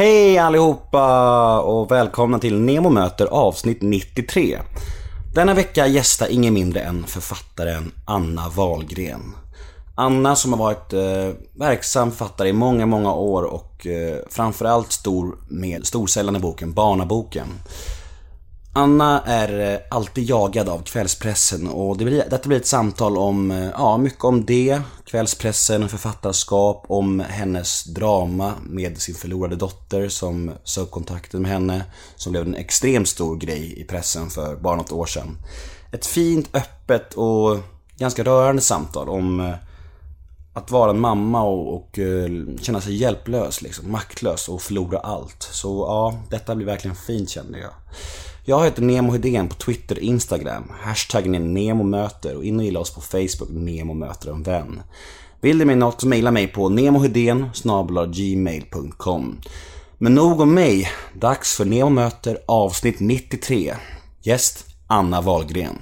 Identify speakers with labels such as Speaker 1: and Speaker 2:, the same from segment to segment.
Speaker 1: Hej allihopa och välkomna till Nemo möter avsnitt 93. Denna vecka gästar ingen mindre än författaren Anna Wahlgren. Anna som har varit eh, verksam författare i många, många år och eh, framförallt stor med storsäljande boken Barnaboken. Anna är eh, alltid jagad av kvällspressen och det blir, detta blir ett samtal om, eh, ja, mycket om det, kvällspressen, författarskap, om hennes drama med sin förlorade dotter som söp kontakten med henne, som blev en extremt stor grej i pressen för bara något år sedan. Ett fint, öppet och ganska rörande samtal om eh, att vara en mamma och, och känna sig hjälplös, liksom, maktlös och förlora allt. Så ja, detta blir verkligen fint kände jag. Jag heter Nemo Hedén på Twitter och Instagram. Hashtaggen är NEMOMÖTER och in och gilla oss på Facebook, Nemo möter en vän. Vill du mig något så mejla mig på nemohedén gmail.com. Men nog om mig. Dags för Nemo möter avsnitt 93. Gäst Anna Wahlgren.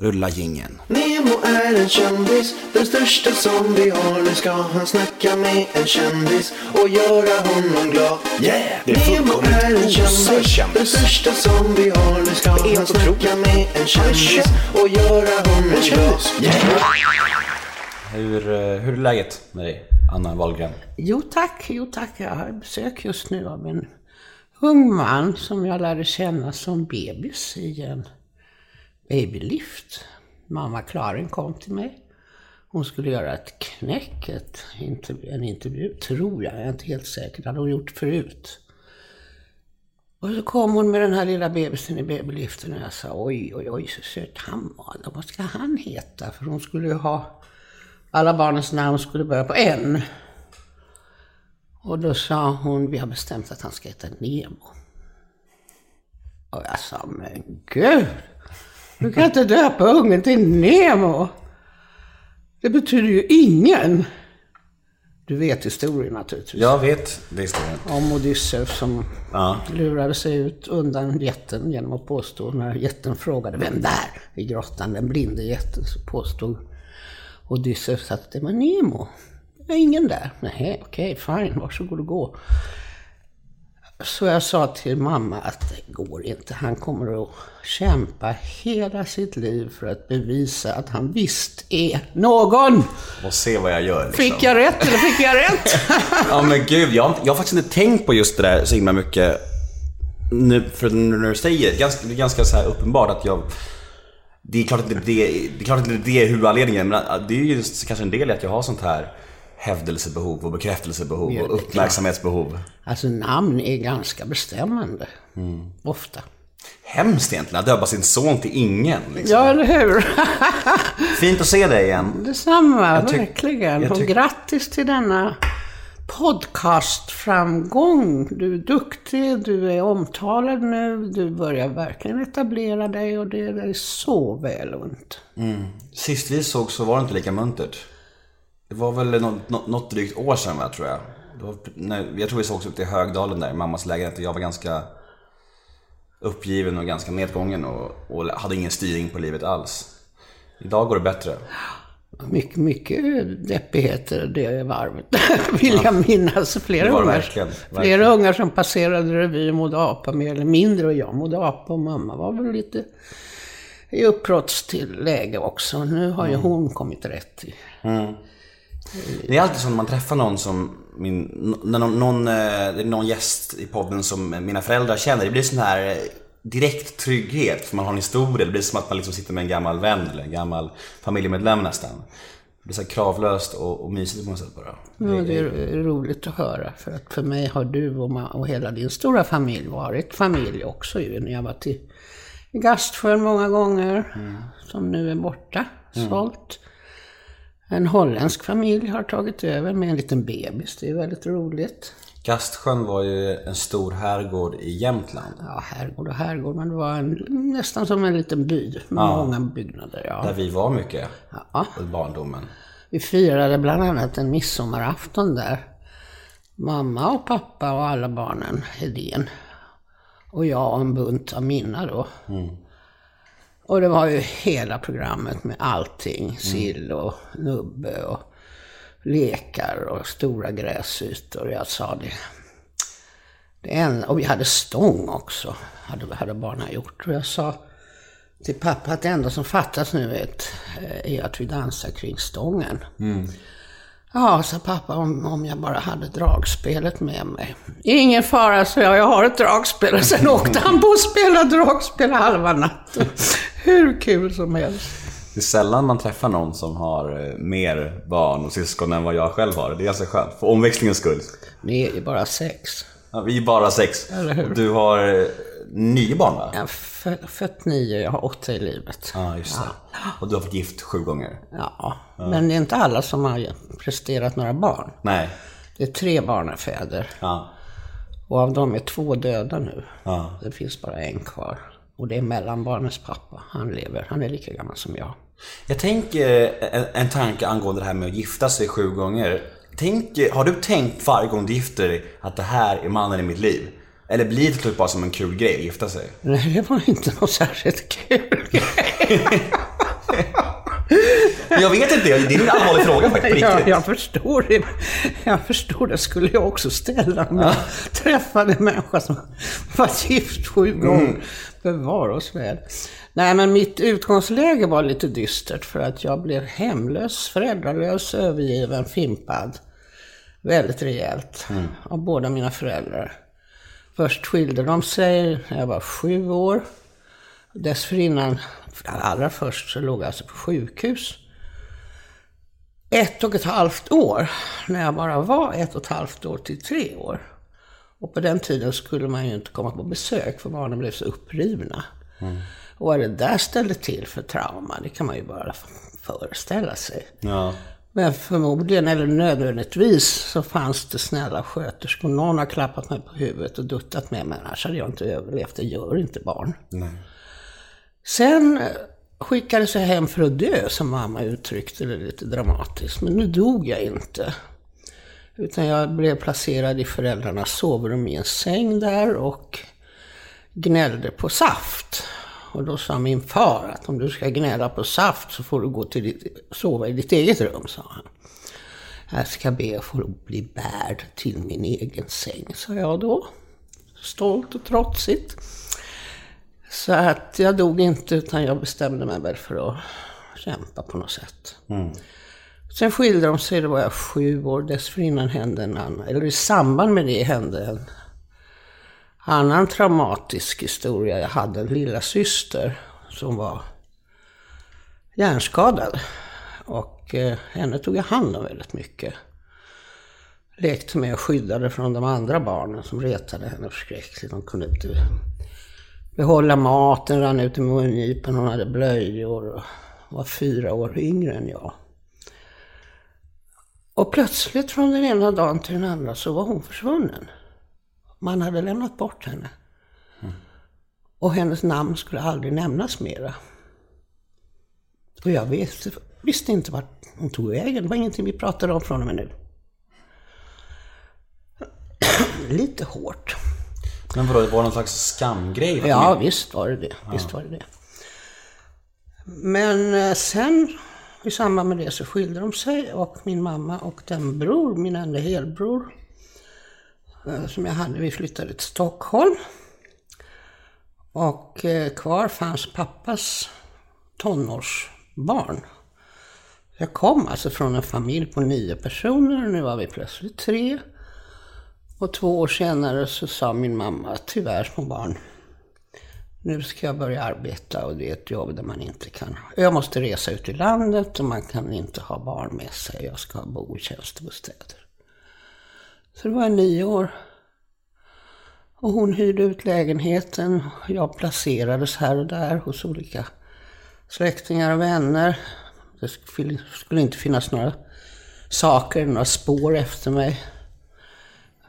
Speaker 1: Rulla gingen.
Speaker 2: Nemo är en kändis, den största som vi har. Nu ska han snacka med en kändis och göra honom glad. Yeah!
Speaker 3: Det är
Speaker 2: Nemo är en kändis, den största som vi har. Nu ska han snacka med en kändis och göra honom glad. Yeah!
Speaker 1: Hur, eh, hur är läget med dig, Anna Wahlgren?
Speaker 4: Jo tack, jo tack. Jag har besök just nu av en ung man som jag lärde känna som bebis i en babylift. Mamma Karin kom till mig. Hon skulle göra ett knäck, ett intervju, en intervju, tror jag. Jag är inte helt säker. Det hade hon gjort förut. Och så kom hon med den här lilla bebisen i babyliften och jag sa oj, oj, oj, så söt han var. Vad ska han heta? För hon skulle ju ha, alla barnens namn skulle börja på N. Och då sa hon, vi har bestämt att han ska heta Nemo. Och jag sa, men gud! Du kan inte döpa ungen till Nemo! Det betyder ju ingen! Du vet historien naturligtvis.
Speaker 1: Jag vet historien.
Speaker 4: Om Odysseus som
Speaker 1: Ja.
Speaker 4: lurade sig ut undan jätten genom att påstå, när jätten frågade vem där i grottan, den blinde jätten, så påstod Odysseus att det var Nemo. Det var ingen där. Nej, okej, fine, varsågod och gå. Så jag sa till mamma att det går inte. Han kommer att kämpa hela sitt liv för att bevisa att han visst är någon.
Speaker 1: Och se vad jag gör liksom.
Speaker 4: Fick jag rätt eller fick jag rätt?
Speaker 1: Ja men gud, jag, jag har faktiskt inte tänkt på just det där så himla mycket. Nu, för när du säger det, ganska, ganska så här uppenbart att jag... Det är klart att det, det, det, är klart att det är huvudanledningen, men det är ju kanske en del i att jag har sånt här hävdelsebehov och bekräftelsebehov och uppmärksamhetsbehov.
Speaker 4: Alltså namn är ganska bestämmande.
Speaker 1: Mm.
Speaker 4: Ofta.
Speaker 1: Hemskt egentligen att döpa sin son till ingen. Liksom.
Speaker 4: Ja, eller hur?
Speaker 1: Fint att se dig igen.
Speaker 4: Detsamma,
Speaker 1: tyck-
Speaker 4: verkligen.
Speaker 1: jag
Speaker 4: Och grattis till denna podcastframgång. Du är duktig, du är omtalad nu, du börjar verkligen etablera dig och det är så väl unt.
Speaker 1: Sist vi såg så var det inte lika muntert. Det var väl något, något, något drygt år sedan va, tror jag. Var, när, jag tror vi sågs ute i Högdalen där, i mammas lägenhet. Och jag var ganska uppgiven och ganska nedgången och, och hade ingen styrning på livet alls. Idag går det bättre.
Speaker 4: Mycket, mycket deppigheter det varvet, vill jag minnas. Flera ungar,
Speaker 1: verkligen,
Speaker 4: flera
Speaker 1: verkligen.
Speaker 4: ungar som passerade revy och mådde apa mer eller mindre. Och jag mådde apa och mamma var väl lite i uppbrotts till läge också. Nu har ju
Speaker 1: Mm.
Speaker 4: hon kommit rätt i.
Speaker 1: Det är alltid så när man träffar någon som, min, när någon, någon, eh, någon gäst i podden som mina föräldrar känner. Det blir sån här eh, direkt trygghet, för man har en historia. Det blir som att man liksom sitter med en gammal vän eller en gammal familjemedlem nästan. Det blir så kravlöst och, och mysigt på något sätt bara.
Speaker 4: Ja, det är roligt att höra. För att för mig har du och, ma- och hela din stora familj varit familj också ju. När jag var till Gastsjön många gånger. Som nu är borta. Sålt. En holländsk familj har tagit över med en liten bebis. Det är väldigt roligt.
Speaker 1: Gastsjön var ju en stor herrgård i Jämtland.
Speaker 4: Ja, herrgård och herrgård. Men det var en, nästan som en liten by. Med många byggnader. Ja.
Speaker 1: Där vi var mycket
Speaker 4: Ja.
Speaker 1: i barndomen.
Speaker 4: Vi firade bland annat en midsommarafton där. Mamma och pappa och alla barnen Hedén. Och jag och en bunt av mina då. Och det var ju hela programmet med allting. Sill och nubbe och lekar och stora gräsytor. Jag sa det. Det enda, och vi hade stång också, hade, hade barnen gjort. Och jag sa till pappa att det enda som fattas nu är, ett, eh, är att vi dansar kring stången. Ja, sa pappa, om, om jag bara hade dragspelet med mig. Ingen fara, så jag, jag har ett dragspel. Och sen åkte han på att spela dragspel halva natten. Hur kul som helst.
Speaker 1: Det är sällan man träffar någon som har eh, mer barn och syskon än vad jag själv har. Det är ganska skönt, för omväxlingens skull.
Speaker 4: Ni är ju bara sex.
Speaker 1: Ja, vi är bara sex.
Speaker 4: Eller hur?
Speaker 1: Du har eh, nio barn va?
Speaker 4: Jag har fö- fött nio, jag har åtta i livet.
Speaker 1: Ja, just det. Och du har varit gift sju gånger?
Speaker 4: Ja, men det är inte alla som har presterat några barn.
Speaker 1: Nej.
Speaker 4: Det är tre barnafäder.
Speaker 1: Ja.
Speaker 4: Och av dem är två döda nu.
Speaker 1: Ja.
Speaker 4: Det finns bara en kvar. Och det är mellanbarnets pappa. Han lever. Han är lika gammal som jag.
Speaker 1: Jag tänker en, en tanke angående det här med att gifta sig sju gånger. Tänk, har du tänkt varje gång du gifter dig att det här är mannen i mitt liv? Eller blir det slut bara som en kul grej att gifta sig?
Speaker 4: Nej, det var inte något särskilt kul.
Speaker 1: Jag vet inte, det är en allvarlig fråga faktiskt. på
Speaker 4: Ja,
Speaker 1: riktigt.
Speaker 4: jag förstår det. Jag förstår det skulle jag också ställa om jag träffade en människa som var gift sju gånger. Bevara oss väl. Nej, men mitt utgångsläge var lite dystert för att jag blev hemlös, föräldralös, övergiven, fimpad. Väldigt rejält av båda mina föräldrar. Först skilde de sig när jag var sju år. Dessförinnan, allra först, så låg jag alltså på sjukhus ett och ett halvt år, när jag bara var ett och ett halvt år till tre år. Och på den tiden skulle man ju inte komma på besök för barnen blev så upprivna. Och vad det där ställde till för trauma, det kan man ju bara föreställa sig.
Speaker 1: Ja.
Speaker 4: Men förmodligen, eller nödvändigtvis, så fanns det snälla sköterskor. Någon har klappat mig på huvudet och duttat med mig, annars hade jag inte överlevt. Det gör inte barn.
Speaker 1: Nej.
Speaker 4: Sen eh, skickades jag hem för att dö, som mamma uttryckte det lite dramatiskt. Men nu dog jag inte. Utan jag blev placerad i föräldrarnas sovrum i en säng där och gnällde på saft. Och då sa min far att om du ska gnälla på saft så får du gå till ditt, sova i ditt eget rum, sa han. Jag ska be att få bli bärd till min egen säng, sa jag då. Stolt och trotsigt. Så att jag dog inte utan jag bestämde mig väl för att kämpa på något sätt. Mm. Sen skilde de sig, då var jag sju år. Dessförinnan hände en annan, eller i samband med det hände en annan traumatisk historia. Jag hade en lilla syster som var hjärnskadad. Och eh, henne tog jag hand om väldigt mycket. Lekte med och skyddade från de andra barnen som retade henne förskräckligt. De kunde inte behålla maten, rann ut i mungipan, hon hade blöjor och var fyra år yngre än jag. Och plötsligt från den ena dagen till den andra så var hon försvunnen. Man hade lämnat bort henne. Och hennes namn skulle aldrig nämnas mera. Och jag visste, visste inte vart hon tog vägen. Det var ingenting vi pratade om från och med nu. Lite hårt.
Speaker 1: Men vadå, det var någon slags skamgrej?
Speaker 4: Ja, visst var det det. Visst var det det. Men eh, sen i samband med det så skilde de sig och min mamma och den bror, min enda helbror, eh, som jag hade, vi flyttade till Stockholm. Och eh, kvar fanns pappas tonårsbarn. Jag kom alltså från en familj på nio personer och nu var vi plötsligt tre. Och två år senare så sa min mamma, tyvärr små barn, nu ska jag börja arbeta och det är ett jobb där man inte kan... Jag måste resa ut i landet och man kan inte ha barn med sig. Jag ska bo i tjänstebostäder. Så det var jag nio år. Och hon hyrde ut lägenheten. Jag placerades här och där hos olika släktingar och vänner. Det skulle inte finnas några saker, några spår efter mig.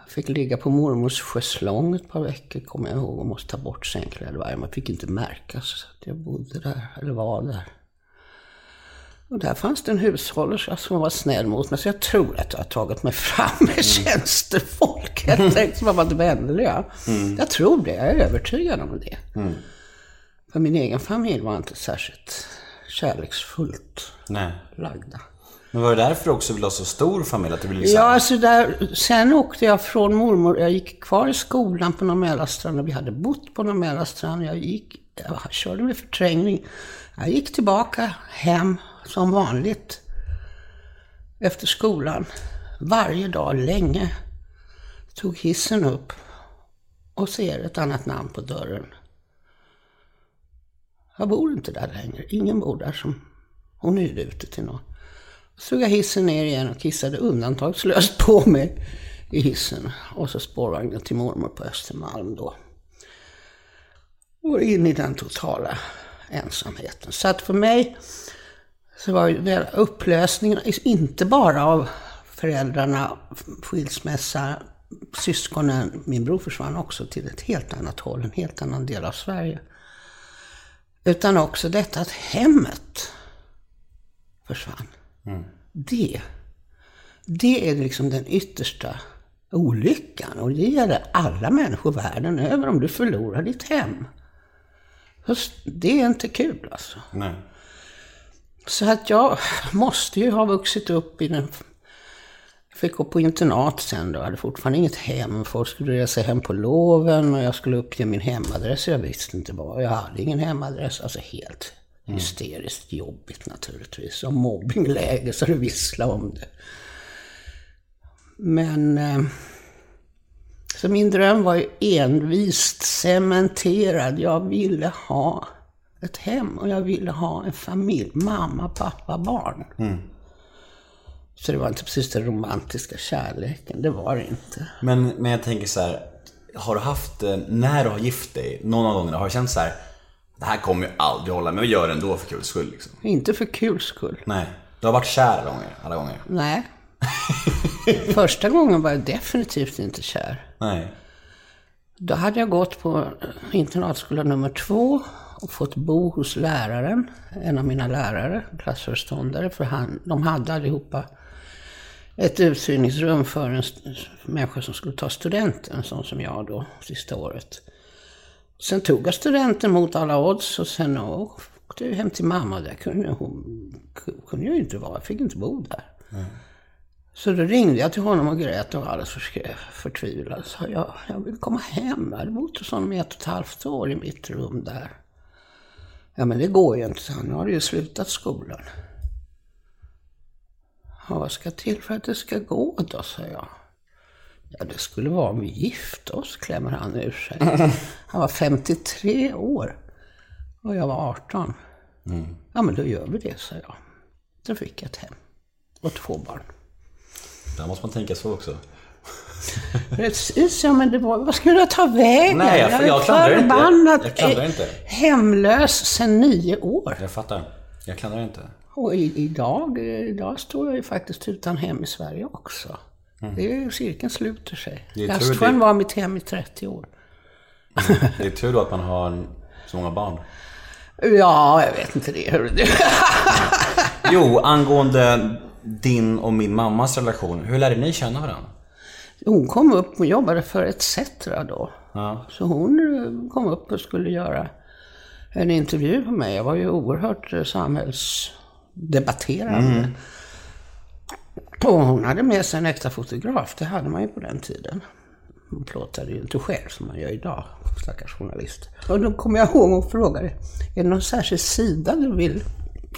Speaker 4: Fick ligga på mormors schäslong ett par veckor, kommer jag ihåg, och måste ta bort sängkläder varje Man fick inte märkas att jag bodde där, eller var där. Och där fanns det en hushållerska som var snäll mot mig, så jag tror att jag har tagit mig fram med tjänstefolk helt enkelt, som har varit vänliga. Jag tror det, jag är övertygad om det. För min egen familj var inte särskilt kärleksfullt
Speaker 1: Nej.
Speaker 4: lagda.
Speaker 1: Men var det därför du också ville ha så stor familj? Att det blev liksom...
Speaker 4: Ja, alltså där, sen åkte jag från mormor. Jag gick kvar i skolan på Norr Vi hade bott på Norr Jag gick, jag körde med förträngning. Jag gick tillbaka hem som vanligt efter skolan. Varje dag länge. Tog hissen upp och ser ett annat namn på dörren. Jag bor inte där längre. Ingen bor där som hon hyrde ute till någon. Så jag hissen ner igen och kissade undantagslöst på mig i hissen. Och så spårvagnen till mormor på Östermalm då. Och in i den totala ensamheten. Så att för mig så var ju upplösningen inte bara av föräldrarna, skilsmässa, syskonen, min bror försvann också till ett helt annat håll, en helt annan del av Sverige. Utan också detta att hemmet försvann. Mm. Det, det är liksom den yttersta olyckan. Och det gäller alla människor världen över om du förlorar ditt hem. Det är inte kul alltså.
Speaker 1: Nej.
Speaker 4: Så att jag måste ju ha vuxit upp i den... Jag fick gå på internat sen då. Jag hade fortfarande inget hem. Folk skulle resa hem på loven och jag skulle uppge min hemadress. Jag visste inte vad. Jag hade ingen hemadress. Alltså helt. Hysteriskt jobbigt naturligtvis. Och mobbingläge så det visslade om det. Men... Eh, så min dröm var ju envist cementerad. Jag ville ha ett hem och jag ville ha en familj. Mamma, pappa, barn. Mm. Så det var inte precis den romantiska kärleken. Det var det inte.
Speaker 1: Men, men jag tänker så här. Har du haft, eh, när du har gift dig, någon av gångerna, har du känt så här. Det här kommer ju aldrig hålla, men vi gör det ändå för kul skull. Liksom.
Speaker 4: Inte för kul skull.
Speaker 1: Nej. Du har varit kär alla gånger? Alla gånger.
Speaker 4: Nej. Första gången var jag definitivt inte kär.
Speaker 1: Nej.
Speaker 4: Då hade jag gått på internatskola nummer två och fått bo hos läraren, en av mina lärare, klassföreståndare, för han, de hade allihopa ett uthyrningsrum för en människa som skulle ta studenten, en sån som jag då, sista året. Sen tog jag studenten mot alla odds och sen åkte jag hem till mamma. Där kunde hon kunde jag inte vara, jag fick inte bo där. Mm. Så då ringde jag till honom och grät och var alldeles förtvivlad. Så jag, jag vill komma hem. Jag hade bott hos honom i ett och ett halvt år i mitt rum där. Ja, men det går ju inte, så han. Nu har ju slutat skolan. Ja, vad ska till för att det ska gå då, sa jag. Ja, det skulle vara om vi gifte oss, klämmer han ur sig. Han var 53 år och jag var 18. Mm. Ja, men då gör vi det, sa jag. Då fick jag ett hem och två barn.
Speaker 1: Där måste man tänka så också.
Speaker 4: Precis, ja men det var, vad skulle jag ta vägen?
Speaker 1: Nej, jag, jag, jag klandrar inte. Jag, jag inte.
Speaker 4: Hemlös sedan nio år.
Speaker 1: Jag fattar. Jag klandrar inte.
Speaker 4: Och i, idag, idag står jag ju faktiskt utan hem i Sverige också. Mm. Det är cirkeln sluter sig. Gastsjön var mitt hem i 30 år.
Speaker 1: Mm. Det är tur då att man har så många barn.
Speaker 4: Ja, jag vet inte det.
Speaker 1: jo, angående din och min mammas relation. Hur lärde ni känna varandra?
Speaker 4: Hon kom upp och jobbade för ETC då.
Speaker 1: Ja.
Speaker 4: Så hon eh, kom upp och skulle göra en intervju med mig. Jag var ju oerhört eh, samhällsdebatterande. Mm. Och hon hade med sig en äkta fotograf. Det hade man ju på den tiden. Hon plåtade ju inte själv som man gör idag, stackars journalist. Och då kom jag ihåg och frågade, är det någon särskild sida du vill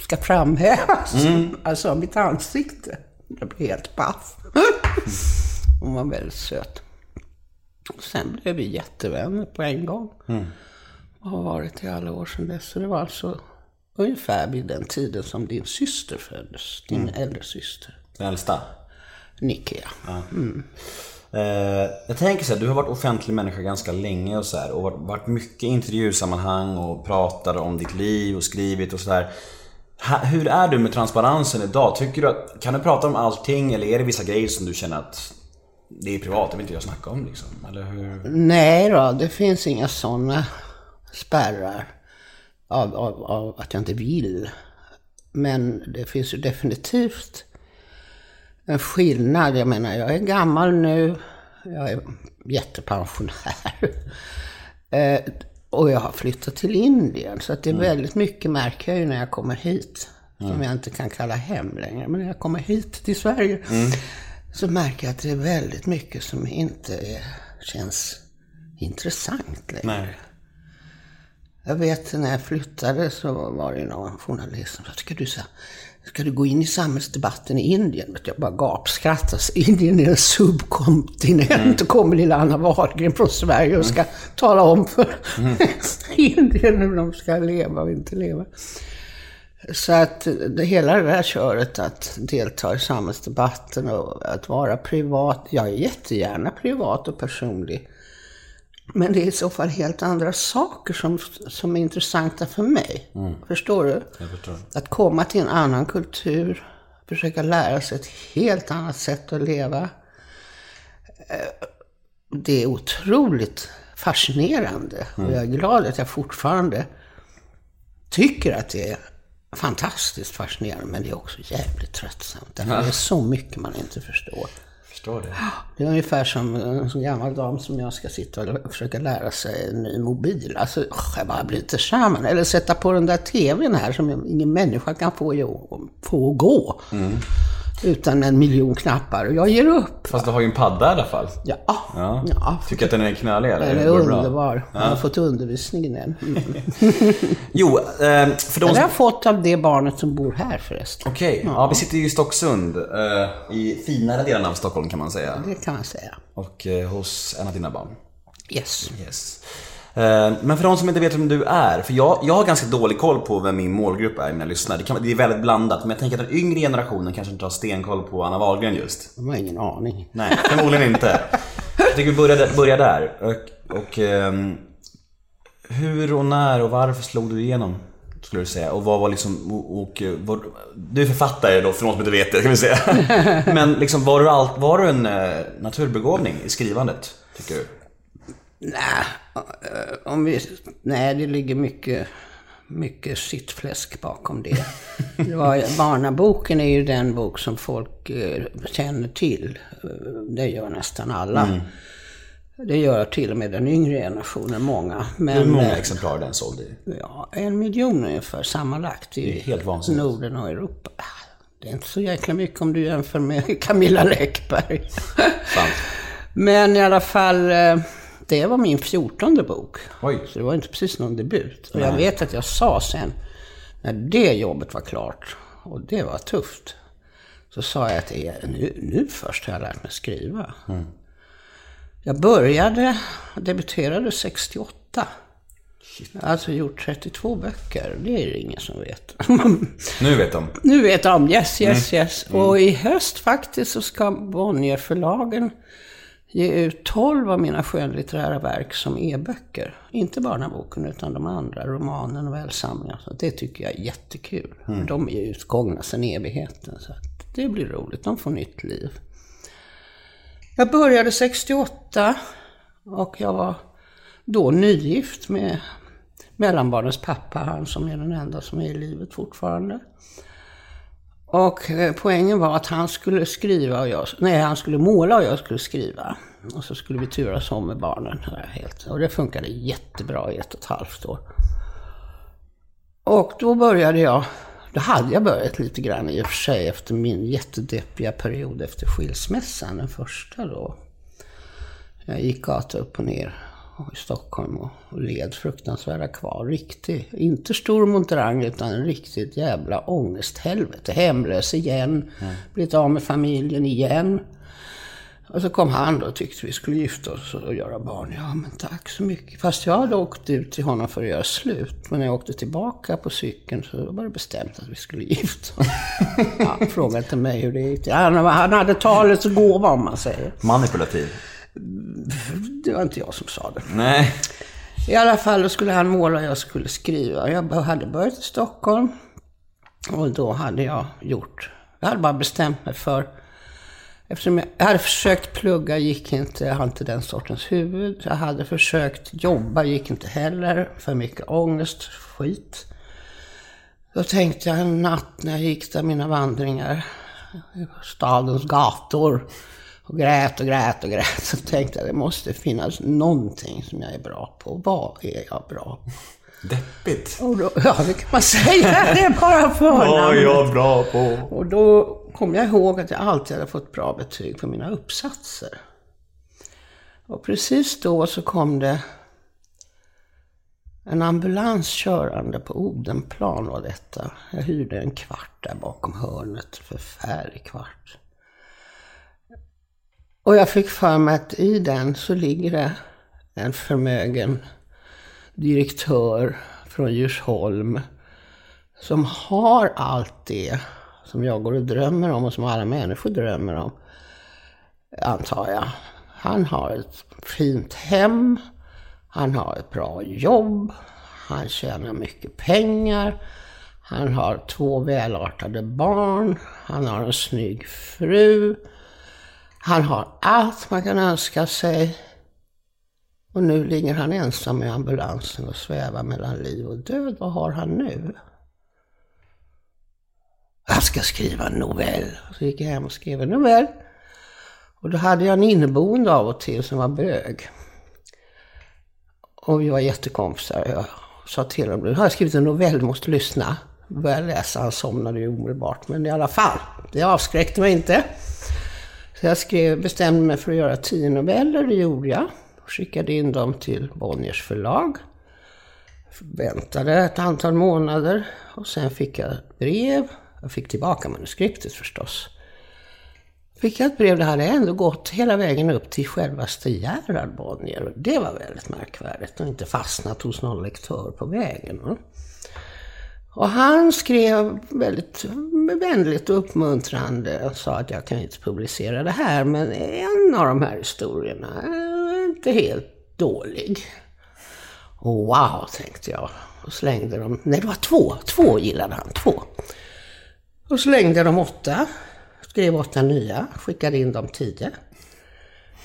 Speaker 4: ska framhävas? Mm. Alltså mitt ansikte. Jag blev helt paff. Hon var väldigt söt. Och sen blev vi jättevänner på en gång.
Speaker 1: Mm.
Speaker 4: Och har varit i alla år sedan dess. Så det var alltså ungefär vid den tiden som din syster föddes. Din mm. äldre syster.
Speaker 1: Den äldsta?
Speaker 4: Nicky,
Speaker 1: ja. Mm. Eh, jag tänker så här, du har varit offentlig människa ganska länge och så här, och varit, varit mycket i intervjusammanhang och pratat om ditt liv och skrivit och sådär. Hur är du med transparensen idag? Tycker du att, kan du prata om allting eller är det vissa grejer som du känner att det är privat, det vill inte jag snacka om liksom? Eller hur?
Speaker 4: Nej då, det finns inga sådana spärrar av, av, av att jag inte vill. Men det finns ju definitivt en skillnad. Jag menar, jag är gammal nu. Jag är jättepensionär. eh, och jag har flyttat till Indien. Så att det är mm. väldigt mycket märker jag ju när jag kommer hit. som jag inte kan kalla hem längre. Men när jag kommer hit till Sverige så märker jag att det är väldigt mycket som inte är, känns intressant längre.
Speaker 1: Nej.
Speaker 4: Jag vet när jag flyttade så var det någon journalist som sa, ska du, sa, ska du gå in i samhällsdebatten i Indien? Jag bara gapskrattade. Så Indien är en subkontinent och kommer lilla Anna Wahlgren från Sverige och ska tala om för Indien hur de ska leva och inte leva. Så att det, hela det där köret att delta i samhällsdebatten och att vara privat. Jag är jättegärna privat och personlig. Men det är i så fall helt andra saker som, som är intressanta för mig. Förstår du?
Speaker 1: Jag förstår.
Speaker 4: Att komma till en annan kultur, försöka lära sig ett helt annat sätt att leva. Eh, Det är otroligt fascinerande. Och jag är glad att jag fortfarande tycker att det är fantastiskt fascinerande. Men det är också jävligt tröttsamt. Det är så mycket man inte förstår.
Speaker 1: Förstår det.
Speaker 4: Det är ungefär som en sån gammal dam som jag ska sitta och försöka lära sig en ny mobil. Alltså, jag bara inte samman. Eller sätta på den där tvn här som ingen människa kan få, få gå. Utan en miljon knappar. Och jag ger upp.
Speaker 1: Fast du har ju en padda i alla fall.
Speaker 4: Ja,
Speaker 1: Ja.
Speaker 4: ja.
Speaker 1: Tycker att den är knölig eller?
Speaker 4: Den är underbar. Jag har fått undervisning i den. Mm.
Speaker 1: Jo, eh, för de
Speaker 4: Den har jag fått av det barnet som bor här förresten.
Speaker 1: Okej, ja. vi sitter ju i Stocksund. eh, I finare delen av Stockholm kan man säga.
Speaker 4: Det kan man säga.
Speaker 1: Och eh, hos en av dina barn.
Speaker 4: Yes.
Speaker 1: Yes. Eh, Men för de som inte vet vem du är, för jag, jag har ganska dålig koll på vem min målgrupp är när jag lyssnar. Det, kan, det är väldigt blandat, men jag tänker att den yngre generationen kanske inte har stenkoll på Anna Wahlgren just.
Speaker 4: De har ingen aning.
Speaker 1: Nej, förmodligen inte. Jag tycker vi börjar, börjar där. Och, och ehm, hur och när och varför slog du igenom? Skulle du säga. Och vad var liksom, och, och vad, du är författare då, för någon som inte vet det kan vi säga. Men liksom, var du, allt, var du en eh, naturbegåvning i skrivandet? Tycker du?
Speaker 4: Nej, om vi, nej, det ligger mycket, mycket sittfläsk bakom det. det var, barnaboken är ju den bok som folk eh, känner till. Det gör nästan alla. Det gör till och med den yngre generationen, många. Men,
Speaker 1: Hur många
Speaker 4: eh,
Speaker 1: exemplar den sålde?
Speaker 4: Ja, en miljon ungefär sammanlagt i. Norden och Europa. Det är inte så jäkla mycket om du jämför med Camilla Läckberg.
Speaker 1: Sant.
Speaker 4: Men i alla fall, eh, det var min fjortonde bok.
Speaker 1: Oj.
Speaker 4: Så det var inte precis någon debut. Och jag vet att jag sa sen, när det jobbet var klart, och det var tufft, så sa jag att nu, nu först har jag lärt mig skriva. Jag började, debuterade 68. Jag har alltså gjort 32 böcker, det är det ingen som vet.
Speaker 1: Nu vet de.
Speaker 4: Nu vet de, yes, yes, yes. Och i höst faktiskt så ska Bonnierförlagen ge ut 12 av mina skönlitterära verk som e-böcker. Inte barnaboken utan de andra, romanen och välsamlingar. Så det tycker jag är jättekul. De är utgångna sedan evigheten. Så det blir roligt, de får nytt liv. Jag började 68 och jag var då nygift med mellanbarnens pappa, han som är den enda som är i livet fortfarande. Och eh, poängen var att han skulle skriva och jag, nej han skulle måla och jag skulle skriva. Och så skulle vi turas om med barnen. Helt, och det funkade jättebra i ett och ett halvt år. Och då började jag, då hade jag börjat lite grann i och för sig efter min jättedeppiga period efter skilsmässan, den första då. Jag gick gata upp och ner i Stockholm och, led fruktansvärda kvar. Riktig, inte stor monterang utan en riktigt jävla ångesthelvete. Hemlös igen, blivit av med familjen igen. Och så kom han då och tyckte vi skulle gifta oss och göra barn. Ja, men tack så mycket. Fast jag hade åkt ut till honom för att göra slut. Men när jag åkte tillbaka på cykeln så var det bestämt att vi skulle gifta oss. ja, fråga inte mig hur det gick. Han, han hade talets gåva om man säger.
Speaker 1: Manipulativ.
Speaker 4: Det var inte jag som sa det.
Speaker 1: Nej.
Speaker 4: I alla fall, då skulle han måla och jag skulle skriva. Jag hade börjat i Stockholm. Och då hade jag gjort... Jag hade bara bestämt mig för... Eftersom jag, hade försökt plugga, gick inte. Jag har inte den sortens huvud. Jag hade försökt jobba, gick inte heller. För mycket ångest, skit. Då tänkte jag en natt när jag gick där mina vandringar. Stadens gator. Och grät och grät och grät. Så tänkte jag det måste finnas någonting som jag är bra på. Vad är jag bra på?
Speaker 1: Deppigt.
Speaker 4: Då, ja, det kan man säga. Det är bara förnamnet.
Speaker 1: jag bra på?
Speaker 4: Och då kom jag ihåg att jag alltid hade fått bra betyg på mina uppsatser. Och precis då så kom det en ambulans körande på Odenplan var detta. Jag hyrde en kvart där bakom hörnet. Förfärlig kvart. Och jag fick för mig att i den så ligger det en förmögen direktör från Djursholm som har allt det som jag går och drömmer om och som alla människor drömmer om, antar jag. Han har ett fint hem, han har ett bra jobb, han tjänar mycket pengar, han har två välartade barn, han har en snygg fru, han har allt man kan önska sig. Och nu ligger han ensam i ambulansen och svävar mellan liv och död. Vad har han nu? Jag ska skriva en novell. Så gick jag hem och skrev en novell. Och då hade jag en inneboende av och till som var bög. Och vi var jättekompisar. Jag sa till honom, nu har jag skrivit en novell, du måste lyssna. Började läsa, han somnade ju omedelbart. Men i alla fall, det avskräckte mig inte. Så jag skrev, bestämde mig för att göra tio noveller, det gjorde jag. Skickade in dem till Bonniers förlag. Väntade ett antal månader och sen fick jag ett brev. Jag fick tillbaka manuskriptet förstås. Fick jag ett brev, det hade ändå gått hela vägen upp till självaste Gerhard Bonnier. Det var väldigt märkvärdigt och inte fastnat hos någon lektör på vägen. Och han skrev väldigt vänligt och uppmuntrande och sa att jag kan inte publicera det här, men en av de här historierna är inte helt dålig. Och wow, tänkte jag. Och slängde dem. Nej, det var två. Två gillade han. Två. Och slängde de åtta. Skrev åtta nya. Skickade in de tio.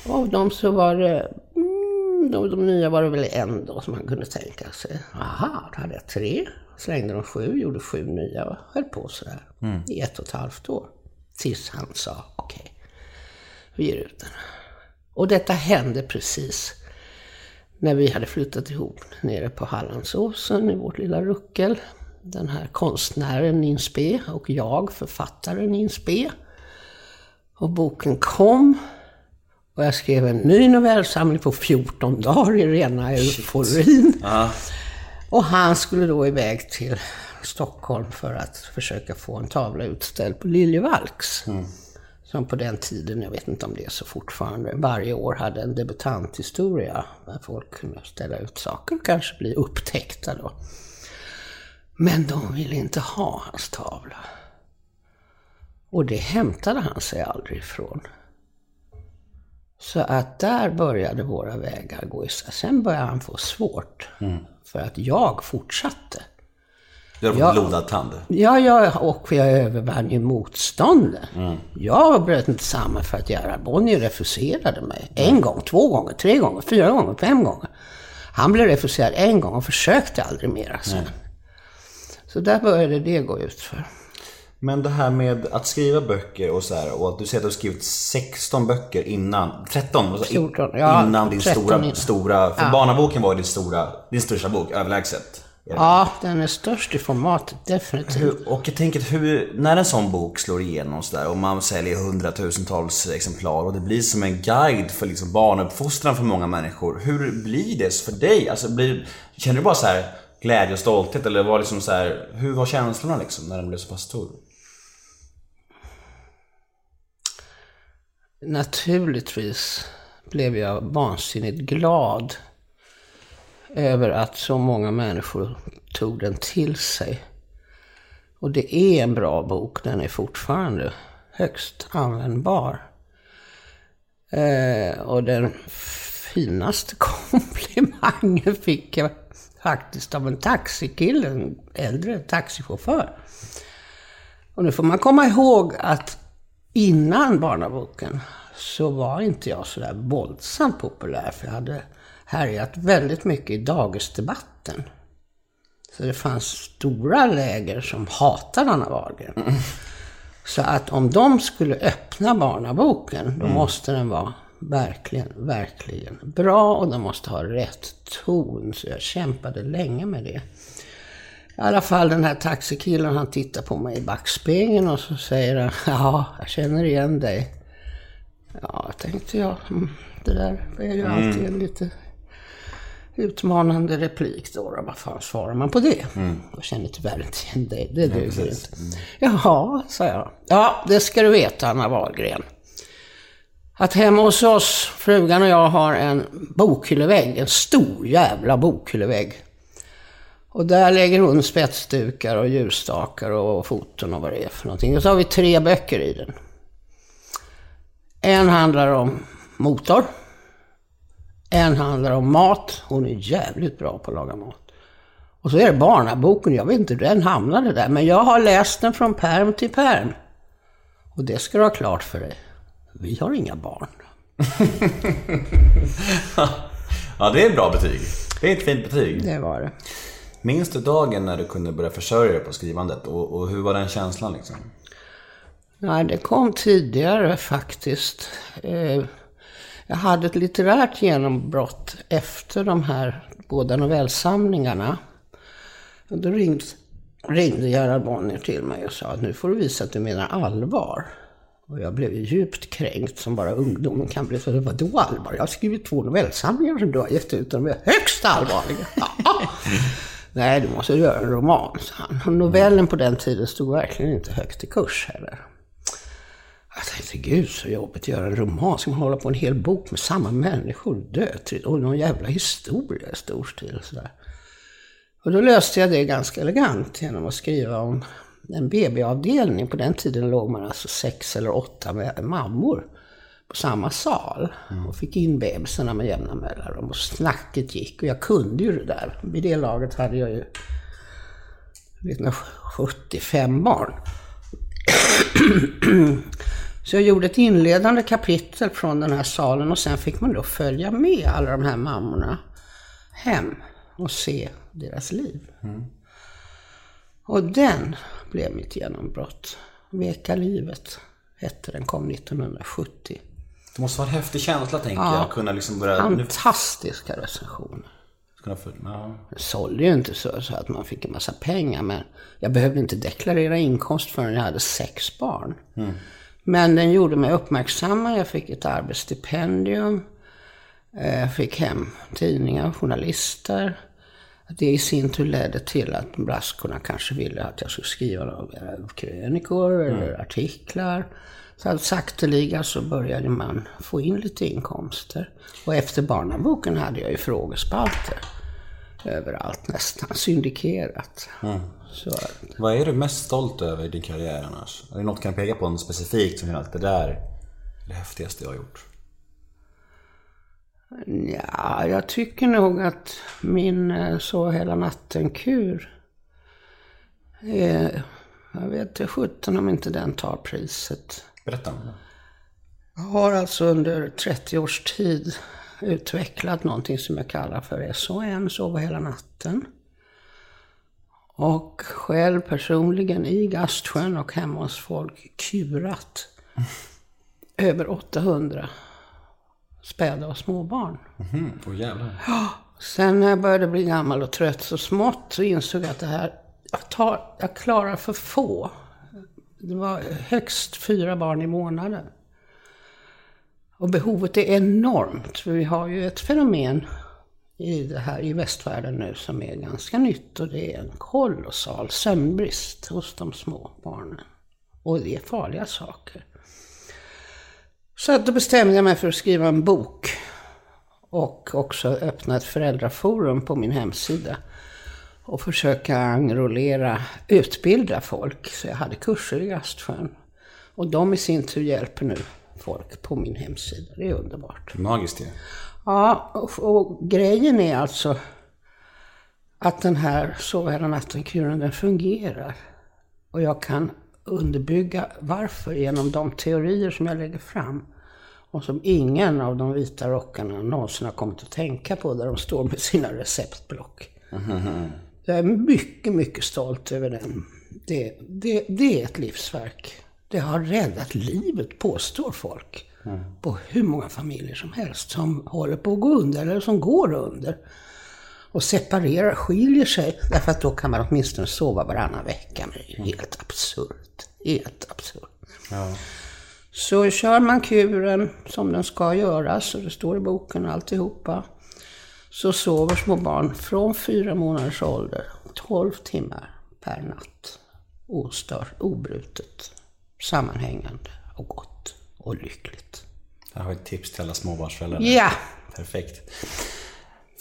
Speaker 4: Och av dem så var det... Mm, de, de nya var det väl en då som man kunde tänka sig. Aha, då hade jag tre. Slängde de sju, gjorde sju nya och höll på sådär. I ett och ett halvt år. Tills han sa okej, vi ger ut den. Och detta hände precis när vi hade flyttat ihop nere på Hallandsåsen i vårt lilla ruckel. Den här konstnären Nils B och jag, författaren Nils B. Och boken kom. Och jag skrev en ny novellsamling på 14 dagar i rena euforin. Och han skulle då iväg till Stockholm för att försöka få en tavla utställd på Liljevalchs. Som på den tiden, jag vet inte om det är så fortfarande, varje år hade en debutanthistoria. Där folk kunde ställa ut saker och kanske bli upptäckta då. Men de ville inte ha hans tavla. Och det hämtade han sig aldrig ifrån. Så att där började våra vägar gå isär. Sen började han få svårt. För att jag fortsatte.
Speaker 1: Du har fått blodad tand.
Speaker 4: Ja, ja, och jag övervann ju motståndet. Jag bröt inte samman för att Gerhard Bonnier refuserade mig. En gång, två gånger, tre gånger, fyra gånger, fem gånger. Han blev refuserad en gång och försökte aldrig mera sen. Så där började det gå ut för.
Speaker 1: Men det här med att skriva böcker och så här, och att du säger att du har skrivit 16 böcker innan, 13, alltså,
Speaker 4: 14, ja,
Speaker 1: innan din
Speaker 4: 13
Speaker 1: stora,
Speaker 4: innan.
Speaker 1: stora, för Barnaboken var din stora, din största bok, överlägset.
Speaker 4: Ja, den är störst i formatet, definitivt.
Speaker 1: Hur, och jag tänker hur, när en sån bok slår igenom så där, och man säljer hundratusentals exemplar och det blir som en guide för liksom barnuppfostran för många människor. Hur blir det för dig? Alltså, blir, känner du bara så här glädje och stolthet eller var liksom så här, hur var känslorna liksom när den blev så pass stor?
Speaker 4: Naturligtvis blev jag vansinnigt glad över att så många människor tog den till sig. Och det är en bra bok, den är fortfarande högst användbar. Eh, och den finaste komplimangen fick jag faktiskt av en taxikille, en äldre taxichaufför. Och nu får man komma ihåg att innan Barnaboken så var inte jag så där våldsamt populär. För jag hade härjat väldigt mycket i dagisdebatten. Så det fanns stora läger som hatade Anna Wahlgren. Så att om de skulle öppna Barnaboken, då måste den vara verkligen, verkligen bra och den måste ha rätt ton. Så jag kämpade länge med det. I alla fall den här taxikillen han tittar på mig i backspegeln och så säger han Ja, jag känner igen dig. Ja, tänkte jag. mm, Det där är ju alltid en lite utmanande replik då. då. Vad fan svarar man på det? Jag känner tyvärr inte igen dig. Det duger inte. Jaha, sa jag. Ja, det ska du veta, Anna Wahlgren. Att hemma hos oss, frugan och jag har en bokhyllevägg. En stor jävla bokhyllevägg. Och där lägger hon spetsdukar och ljusstakar och foton och vad det är för någonting. Och så har vi tre böcker i den. En handlar om motor. En handlar om mat. Hon är jävligt bra på att laga mat. Och så är det barnaboken. Jag vet inte hur den hamnade där. Men jag har läst den från perm till perm. Och det ska du ha klart för dig. Vi har inga barn.
Speaker 1: Ja, det är ett bra betyg. Det är ett fint betyg.
Speaker 4: Det var det.
Speaker 1: Minns du dagen när du kunde börja försörja dig på skrivandet? Och, och hur var den känslan liksom?
Speaker 4: Nej, det kom tidigare faktiskt. Eh, jag hade ett litterärt genombrott efter de här båda novellsamlingarna. Och då ringde, ringde Gerhard Bonnier till mig och sa att nu får du visa att du menar allvar. Och jag blev djupt kränkt som bara ungdomen kan bli. Så vadå allvar? Jag har skrivit två novellsamlingar som du har gett ut och de är högst allvarliga. Nej, du måste göra en roman, sa han. Novellen på den tiden stod verkligen inte högt i kurs heller. Jag tänkte, gud så jobbigt att göra en roman. Ska man hålla på en hel bok med samma människor? Dödtryck och någon jävla historia i stor stil och sådär. Och då löste jag det ganska elegant genom att skriva om en BB-avdelning. På den tiden låg man alltså sex eller åtta med mammor på samma sal. Och fick in bebisarna med jämna mellanrum. Och snacket gick. Och jag kunde ju det där. Vid det laget hade jag ju 1975 barn. Så jag gjorde ett inledande kapitel från den här salen och sen fick man då följa med alla de här mammorna hem och se deras liv. Och den blev mitt genombrott. Veka livet hette den, kom 1970.
Speaker 1: Det måste vara en häftig känsla tänker
Speaker 4: Ja.
Speaker 1: jag. Kunna liksom börja... Nu,
Speaker 4: Fantastiska recensioner.
Speaker 1: ja.
Speaker 4: Jag sålde ju inte så, så att man fick en massa pengar, men jag behövde inte deklarera inkomst förrän jag hade sex barn. Men den gjorde mig uppmärksamma, jag fick ett arbetsstipendium, eh, jag fick hem tidningar, journalister. Det i sin tur ledde till att braskorna kanske ville att jag skulle skriva krönikor eller artiklar. Så att sakteliga så började man få in lite inkomster. Och efter barnaboken hade jag ju frågespalter överallt nästan, syndikerat. Så,
Speaker 1: Vad är du mest stolt över i din karriär annars? Är det något du kan peka på något specifikt som gör att det där är det häftigaste jag har gjort?
Speaker 4: ja, jag tycker nog att min eh, Så hela natten-kur är, jag vet inte sjutton om inte den tar priset.
Speaker 1: Berätta.
Speaker 4: Jag har alltså under 30 års tid utvecklat någonting som jag kallar för SON, Sova hela natten. Och själv personligen i Gastsjön och hemma hos folk kurat över 800 späda och småbarn.
Speaker 1: Mm, jävlar.
Speaker 4: Sen när jag började bli gammal och trött så smått så insåg jag att det här, jag, tar, jag klarar för få. Det var högst fyra barn i månaden. Och behovet är enormt. För vi har ju ett fenomen i det här i västvärlden nu som är ganska nytt och det är en kolossal sömnbrist hos de små barnen. Och det är farliga saker. Så att då bestämde jag mig för att skriva en bok och också öppna ett föräldraforum på min hemsida och försöka enrollera, utbilda folk. Så jag hade kurser i Gastsjön. Och de i sin tur hjälper nu folk på min hemsida. Det är underbart.
Speaker 1: Magiskt ju.
Speaker 4: Ja, och, och grejen är alltså att den här Sova hela natten-kuren, den fungerar. Och jag kan underbygga varför genom de teorier som jag lägger fram. Och som ingen av de vita rockarna någonsin har kommit att tänka på där de står med sina receptblock. Jag är mycket, mycket stolt över den. Det, det, det är ett livsverk. Det har räddat livet, påstår folk. på hur många familjer som helst som håller på att gå under eller som går under. Och separerar, skiljer sig, därför att då kan man åtminstone sova varannan vecka. Men det är ju helt absurt. Helt absurt. Så kör man kuren som den ska göras, och det står i boken alltihopa, så sover små barn från fyra månaders ålder 12 timmar per natt. Ostört, obrutet, sammanhängande och gott och lyckligt.
Speaker 1: Här har ett tips till alla småbarnsföräldrar.
Speaker 4: Ja!
Speaker 1: Perfekt.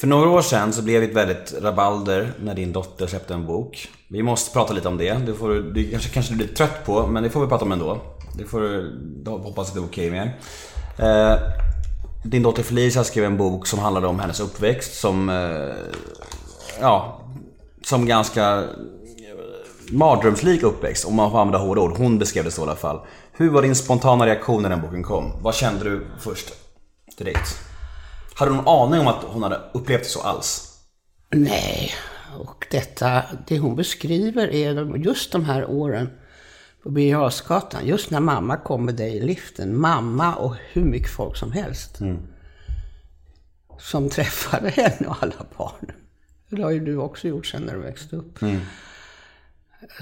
Speaker 1: För några år sedan så blev det ett väldigt rabalder när din dotter släppte en bok. Vi måste prata lite om det. Det, får, du- det kanske, kanske du blir trött på, men det får vi prata om ändå. Det får du hoppas att det är okej med. Eh, din dotter Felicia skrev en bok som handlade om hennes uppväxt som... Eh, ja, som ganska eh, mardrömslik uppväxt, om man får använda hårda ord. Hon beskrev det så i alla fall. Hur var din spontana reaktion när den boken kom? Vad kände du först direkt? Hade du någon aning om att hon hade upplevt det så alls?
Speaker 4: Nej, och detta, det hon beskriver är just de här åren på Birger just när mamma kom med dig i liften. Mamma och hur mycket folk som helst. Som träffade henne och alla barnen. Det har ju du också gjort sen när du växte upp.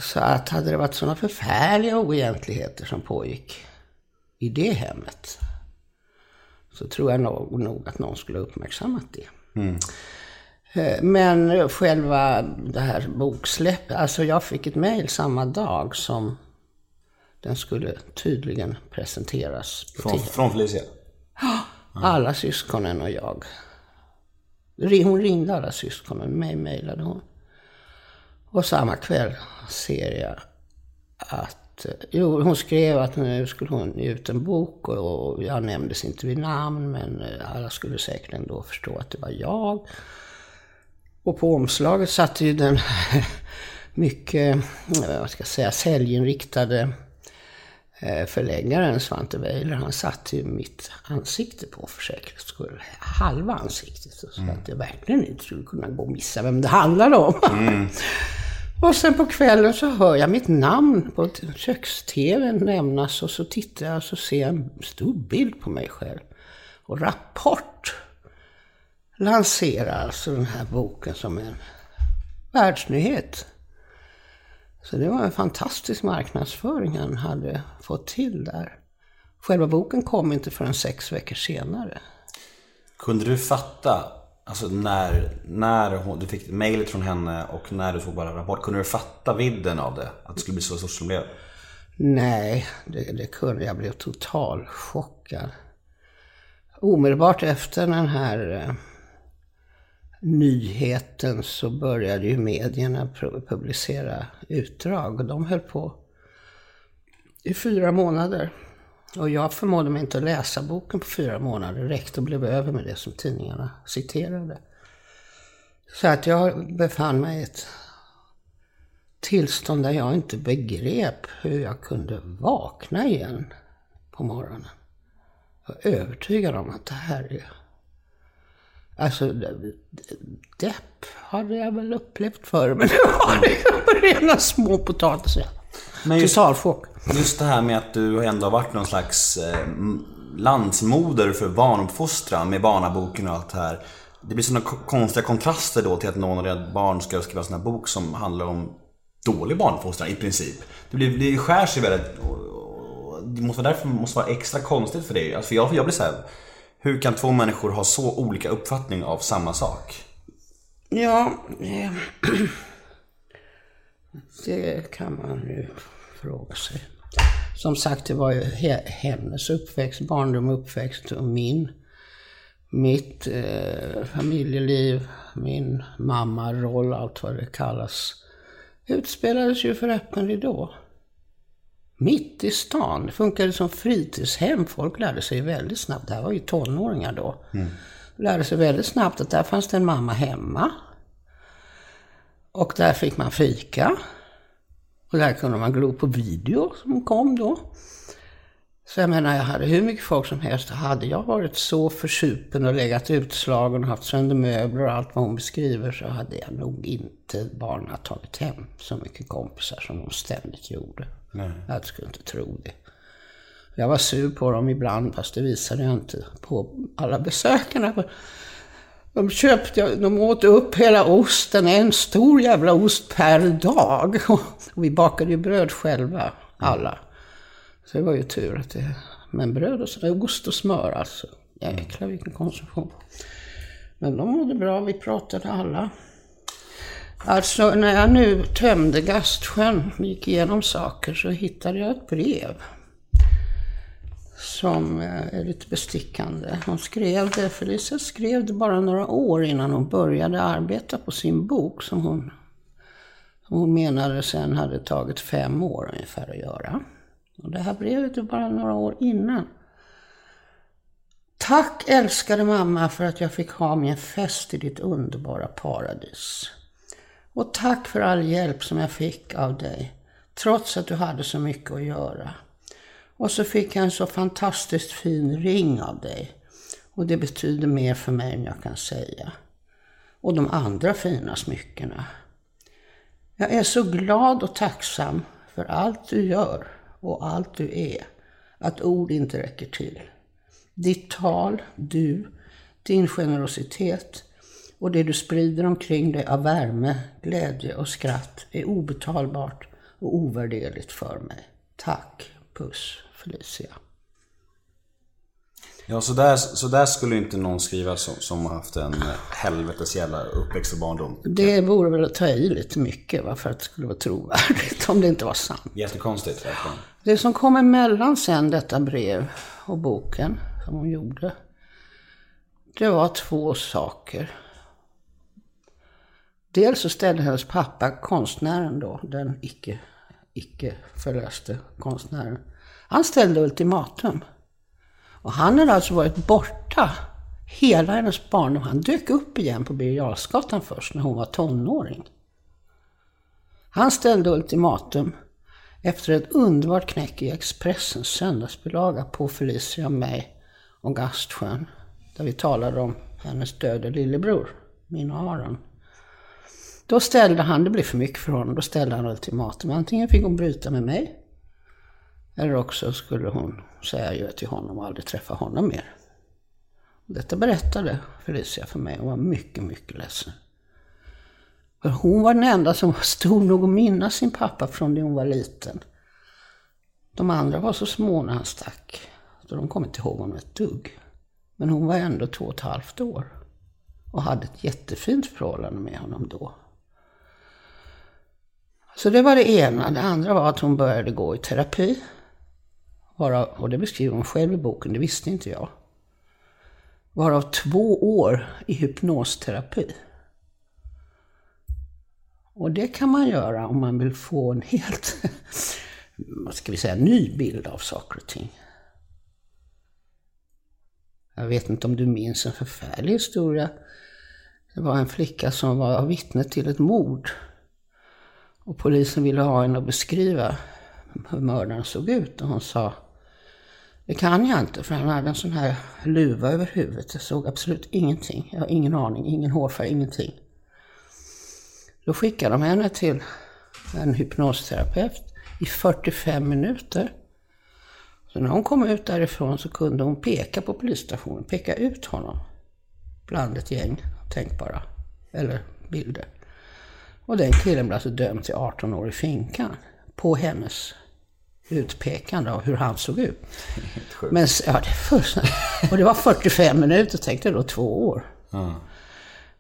Speaker 4: Så att hade det varit sådana förfärliga oegentligheter som pågick i det hemmet så tror jag nog, nog att någon skulle ha uppmärksammat det. Eh, Men själva det här boksläppet, alltså jag fick ett mejl samma dag som den skulle tydligen presenteras på
Speaker 1: Från,
Speaker 4: TV.
Speaker 1: från Felicia?
Speaker 4: Alla syskonen och jag. Hon ringde alla syskonen, mig mejlade hon. Och samma kväll ser jag att, eh, jo hon skrev att nu skulle hon ge ut en bok och och jag nämndes inte vid namn men eh, alla skulle säkert ändå förstå att det var jag. Och på omslaget satt ju den mycket, eh, vad ska jag säga, säljinriktade eh, förläggaren Svante Weiler, han satte ju mitt ansikte på för säkerhets skull. Halva ansiktet. Så att jag verkligen inte skulle kunna gå och missa vem det handlade om. och sen på kvällen så hör jag mitt namn på köks-tv nämnas och så tittar jag och så ser jag en stor bild på mig själv. Och Rapport lanserar alltså den här boken som en världsnyhet. Så det var en fantastisk marknadsföring han hade fått till där. Själva boken kom inte förrän sex veckor senare.
Speaker 1: Kunde du fatta, alltså när, när hon, du fick mejlet från henne och när du såg bara rapport, kunde du fatta vidden av det? Att det skulle bli så stort som det blev?
Speaker 4: Nej, det, det kunde jag. blev total chockad. Omedelbart efter den här eh, nyheten så började ju medierna publicera utdrag och de höll på i fyra månader. Och jag förmådde mig inte att läsa boken på fyra månader. Rektorn blev över med det som tidningarna citerade. Så att jag befann mig i ett tillstånd där jag inte begrep hur jag kunde vakna igen på morgonen. Jag var övertygad om att det här är... Alltså, depp hade jag väl upplevt förr, men det var liksom rena småpotatisen. Totalchock.
Speaker 1: just det här med att du ändå har varit någon slags eh, landsmoder för barnuppfostran med barnaboken och allt det här. Det blir sådana ko- konstiga kontraster då till att någon av dina barn ska skriva en sån här bok som handlar om dålig barnuppfostran i princip. Det, blir, det skär sig väldigt... och- och Det måste vara därför det måste vara extra konstigt för dig. Alltså för jag, jag blir så här. Hur kan två människor ha så olika uppfattning av samma sak?
Speaker 4: Ja, eh, det kan man ju fråga sig. Som sagt, det var ju hennes uppväxt, barndom och uppväxt och min. Mitt eh, familjeliv, min mammaroll, allt vad det kallas, utspelades ju för öppen ridå. Mitt i stan. Det funkade som fritidshem. Folk lärde sig väldigt snabbt. Det här var ju tonåringar då. Lärde sig väldigt snabbt att där fanns det en mamma hemma. Och där fick man fika. Och där kunde man glo på video som kom då. Så jag menar, jag hade hur mycket folk som helst. Hade jag varit så försupen och legat utslagen och haft sönder möbler och allt vad hon beskriver så hade jag nog inte barnen tagit hem så mycket kompisar som hon ständigt gjorde. Jag skulle inte tro det. Jag var sur på dem ibland, fast det visade jag inte på alla besökarna. De köpte, de åt upp hela osten, en stor jävla ost per dag. Och vi bakade ju bröd själva, alla. Så det var ju tur att det... Men bröd och så, ost och smör alltså. Jäklar vilken konsumtion. Men de mådde bra, vi pratade alla. Alltså när jag nu tömde Gastsjön och gick igenom saker så hittade jag ett brev. Som eh, är lite bestickande. Hon skrev det, Felicia skrev det bara några år innan hon började arbeta på sin bok som hon, som hon menade sen hade tagit fem år ungefär att göra. Och det här brevet är bara några år innan. Tack älskade mamma för att jag fick ha min fest i ditt underbara paradis. Och tack för all hjälp som jag fick av dig, trots att du hade så mycket att göra. Och så fick jag en så fantastiskt fin ring av dig. Och det betyder mer för mig än jag kan säga. Och de andra fina smyckena. Jag är så glad och tacksam för allt du gör och allt du är, att ord inte räcker till. Ditt tal, du, din generositet och det du sprider omkring dig av värme, glädje och skratt är obetalbart och ovärderligt för mig. Tack, puss, Felicia.
Speaker 1: Ja, så där, så där skulle inte någon skriva som, som har haft en helvetes jävla uppväxt och barndom.
Speaker 4: Det vore väl att ta i lite mycket, va, för att det skulle vara trovärdigt om det inte var sant.
Speaker 1: Jättekonstigt verkligen.
Speaker 4: Det som kom emellan sen detta brev och boken som hon gjorde, det var två saker. Dels så ställde hennes pappa, konstnären då, den icke, icke förlöste konstnären, han ställde ultimatum. Och han hade alltså varit borta hela hennes barndom. Han dök upp igen på Birger först när hon var tonåring. Han ställde ultimatum efter ett underbart knäck i Expressens söndagsbilaga på Felicia och mig och Gastsjön. Där vi talade om hennes döde lillebror, min och Aron. Då ställde han, det blev för mycket för honom, då ställde han ultimatum. Antingen fick hon bryta med mig eller också skulle hon säga adjö till honom och aldrig träffa honom mer. Detta berättade Felicia för mig och var mycket, mycket ledsen. För hon var den enda som var stor nog att minnas sin pappa från det hon var liten. De andra var så små när han stack, så de kom inte ihåg honom ett dugg. Men hon var ändå två och ett halvt år och hade ett jättefint förhållande med honom då. Så det var det ena. Det andra var att hon började gå i terapi. Och det beskriver hon själv i boken, det visste inte jag. Varav två år i hypnosterapi. Och det kan man göra om man vill få en helt, vad ska vi säga, ny bild av saker och ting. Jag vet inte om du minns en förfärlig historia. Det var en flicka som var vittne till ett mord. Och polisen ville ha henne att beskriva hur mördaren såg ut. Och hon sa, det kan jag inte för han hade en sån här luva över huvudet. Jag såg absolut ingenting. Jag har ingen aning, ingen hårfärg, ingenting. Då skickade de henne till en hypnosterapeut i 45 minuter. Så när hon kom ut därifrån så kunde hon peka på polisstationen, peka ut honom bland ett gäng tänkbara, eller bilder. Och den killen blev alltså dömd till 18 år i finkan på hennes utpekande av hur han såg ut. Men, ja, det först, och det var 45 minuter, tänkte jag då, två år. Mm.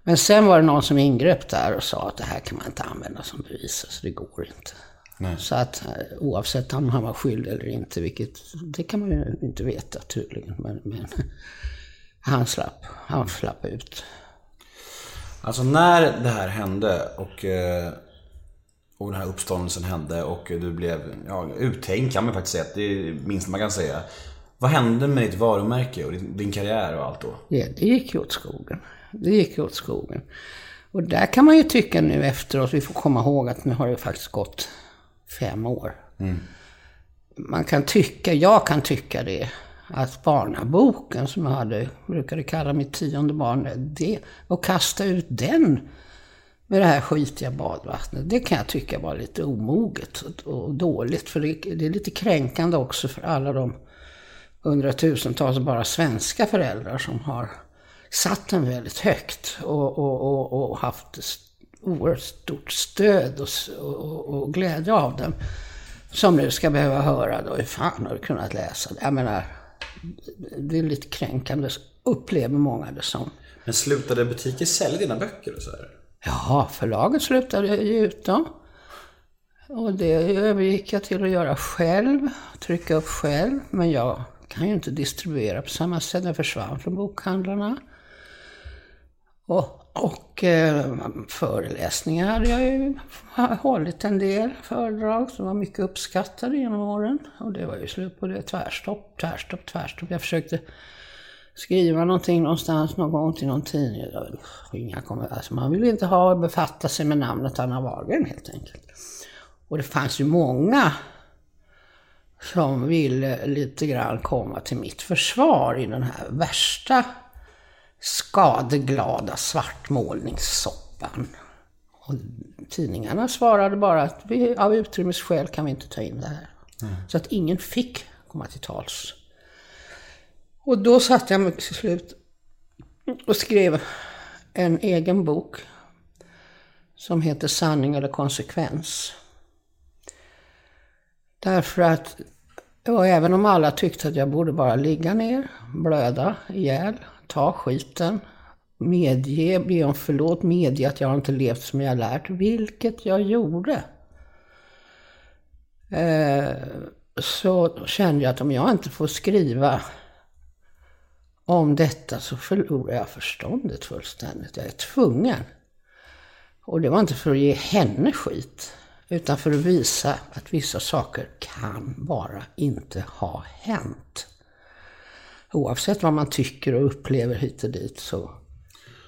Speaker 4: Men sen var det någon som ingrep där och sa att det här kan man inte använda som bevis, så det går inte. Nej. Så att eh, oavsett om han var skyldig eller inte, vilket det kan man ju inte veta tydligen, men, men han slapp, han slapp ut.
Speaker 1: Alltså när det här hände och, eh, och den här uppståndelsen hände och du blev ja, uthängd kan man faktiskt säga. Det är det minsta man kan säga. Vad hände med ditt varumärke och din, din karriär och allt då?
Speaker 4: Ja, det gick ju åt skogen. Det gick ju åt skogen. Och där kan man ju tycka nu efteråt, vi får komma ihåg att nu har det faktiskt gått fem år. Mm. Man kan tycka, jag kan tycka det, att barnaboken som jag hade, brukade kalla mitt tionde barn, det, och kasta ut den med det här skitiga badvattnet, det kan jag tycka var lite omoget och, dåligt. För det, det, är lite kränkande också för alla de hundratusentals bara svenska föräldrar som har satt den väldigt högt och, och, och, och haft oerhört stort stöd och, och, och glädje av den. Som nu ska behöva höra då, hur fan har du kunnat läsa det? Jag menar, det är lite kränkande, upplever många det som.
Speaker 1: Men slutade butiker sälja dina böcker och så här?
Speaker 4: Ja, förlaget slutade ge ut dem. Och det övergick jag till att göra själv, trycka upp själv. Men jag kan ju inte distribuera på samma sätt. Jag försvann från bokhandlarna. Och, och eh, föreläsningar hade jag ju hållit en del föredrag som var mycket uppskattade genom åren. Och det var ju slut på det. Tvärstopp, tvärstopp, tvärstopp. Jag försökte skriva någonting någonstans någon gång till någon tidning. Inga alltså man vill inte ha befatta sig med namnet Anna Wahlgren helt enkelt. Och det fanns ju många som ville lite grann komma till mitt försvar i den här värsta skadeglada svartmålningssoppan. Och tidningarna svarade bara att vi, av utrymmesskäl kan vi inte ta in det här. Mm. Så att ingen fick komma till tals. Och då satte jag mig till slut och skrev en egen bok som heter Sanning eller konsekvens. Därför att, och även om alla tyckte att jag borde bara ligga ner, blöda ihjäl, ta skiten, medge, be om förlåt, medge att jag inte levt som jag lärt, vilket jag gjorde. Eh, så kände jag att om jag inte får skriva om detta så förlorar jag förståndet fullständigt. Jag är tvungen. Och det var inte för att ge henne skit, utan för att visa att vissa saker kan bara inte ha hänt. Oavsett vad man tycker och upplever hit och dit så,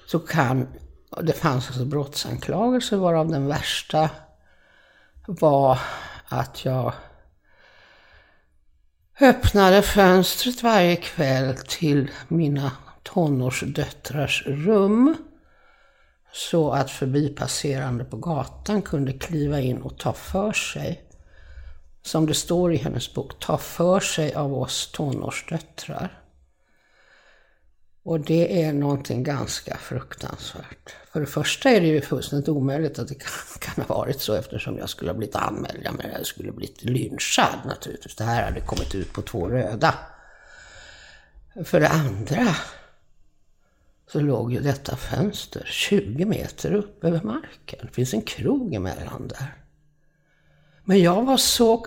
Speaker 4: så kan, det fanns alltså brottsanklagelser varav den värsta var att jag öppnade fönstret varje kväll till mina tonårsdöttrars rum så att förbipasserande på gatan kunde kliva in och ta för sig. Som det står i hennes bok, ta för sig av oss tonårsdöttrar. Och det är någonting ganska fruktansvärt. För det första är det ju fullständigt omöjligt att det kan, kan ha varit så eftersom jag skulle ha blivit anmäld. Jag menar, jag skulle ha blivit lynchad naturligtvis. Det här hade kommit ut på två röda. För det andra så låg ju detta fönster 20 meter upp över marken. Det finns en krog emellan där. Men jag var så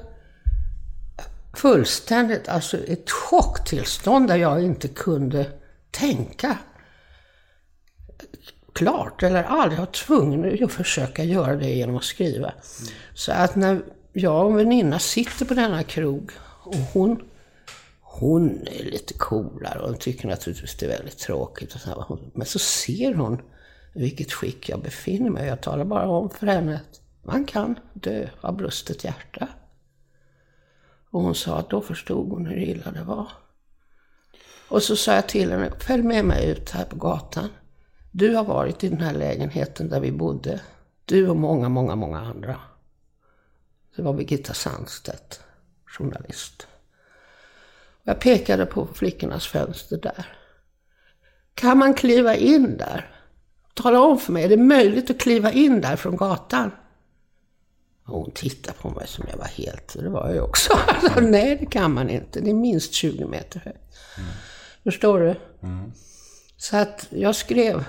Speaker 4: fullständigt, alltså ett chocktillstånd där jag inte kunde tänka klart eller aldrig. Jag var tvungen att försöka göra det genom att skriva. Mm. Så att när jag och en väninna sitter på denna krog och hon hon är lite coolare och tycker naturligtvis det är väldigt tråkigt. Och så Men så ser hon i vilket skick jag befinner mig. Jag talar bara om för henne att man kan dö av brustet hjärta. Och hon sa att då förstod hon hur illa det var. Och så sa jag till henne, följ med mig ut här på gatan. Du har varit i den här lägenheten där vi bodde. Du och många, många, många andra. Det var Birgitta Sandstedt, journalist. Jag pekade på flickornas fönster där. Kan man kliva in där? Tala om för mig, är det möjligt att kliva in där från gatan? Och hon tittade på mig som jag var helt, det var jag också. Alltså, nej, det kan man inte. Det är minst 20 meter högt. Mm. Förstår du? Mm. Så att jag skrev.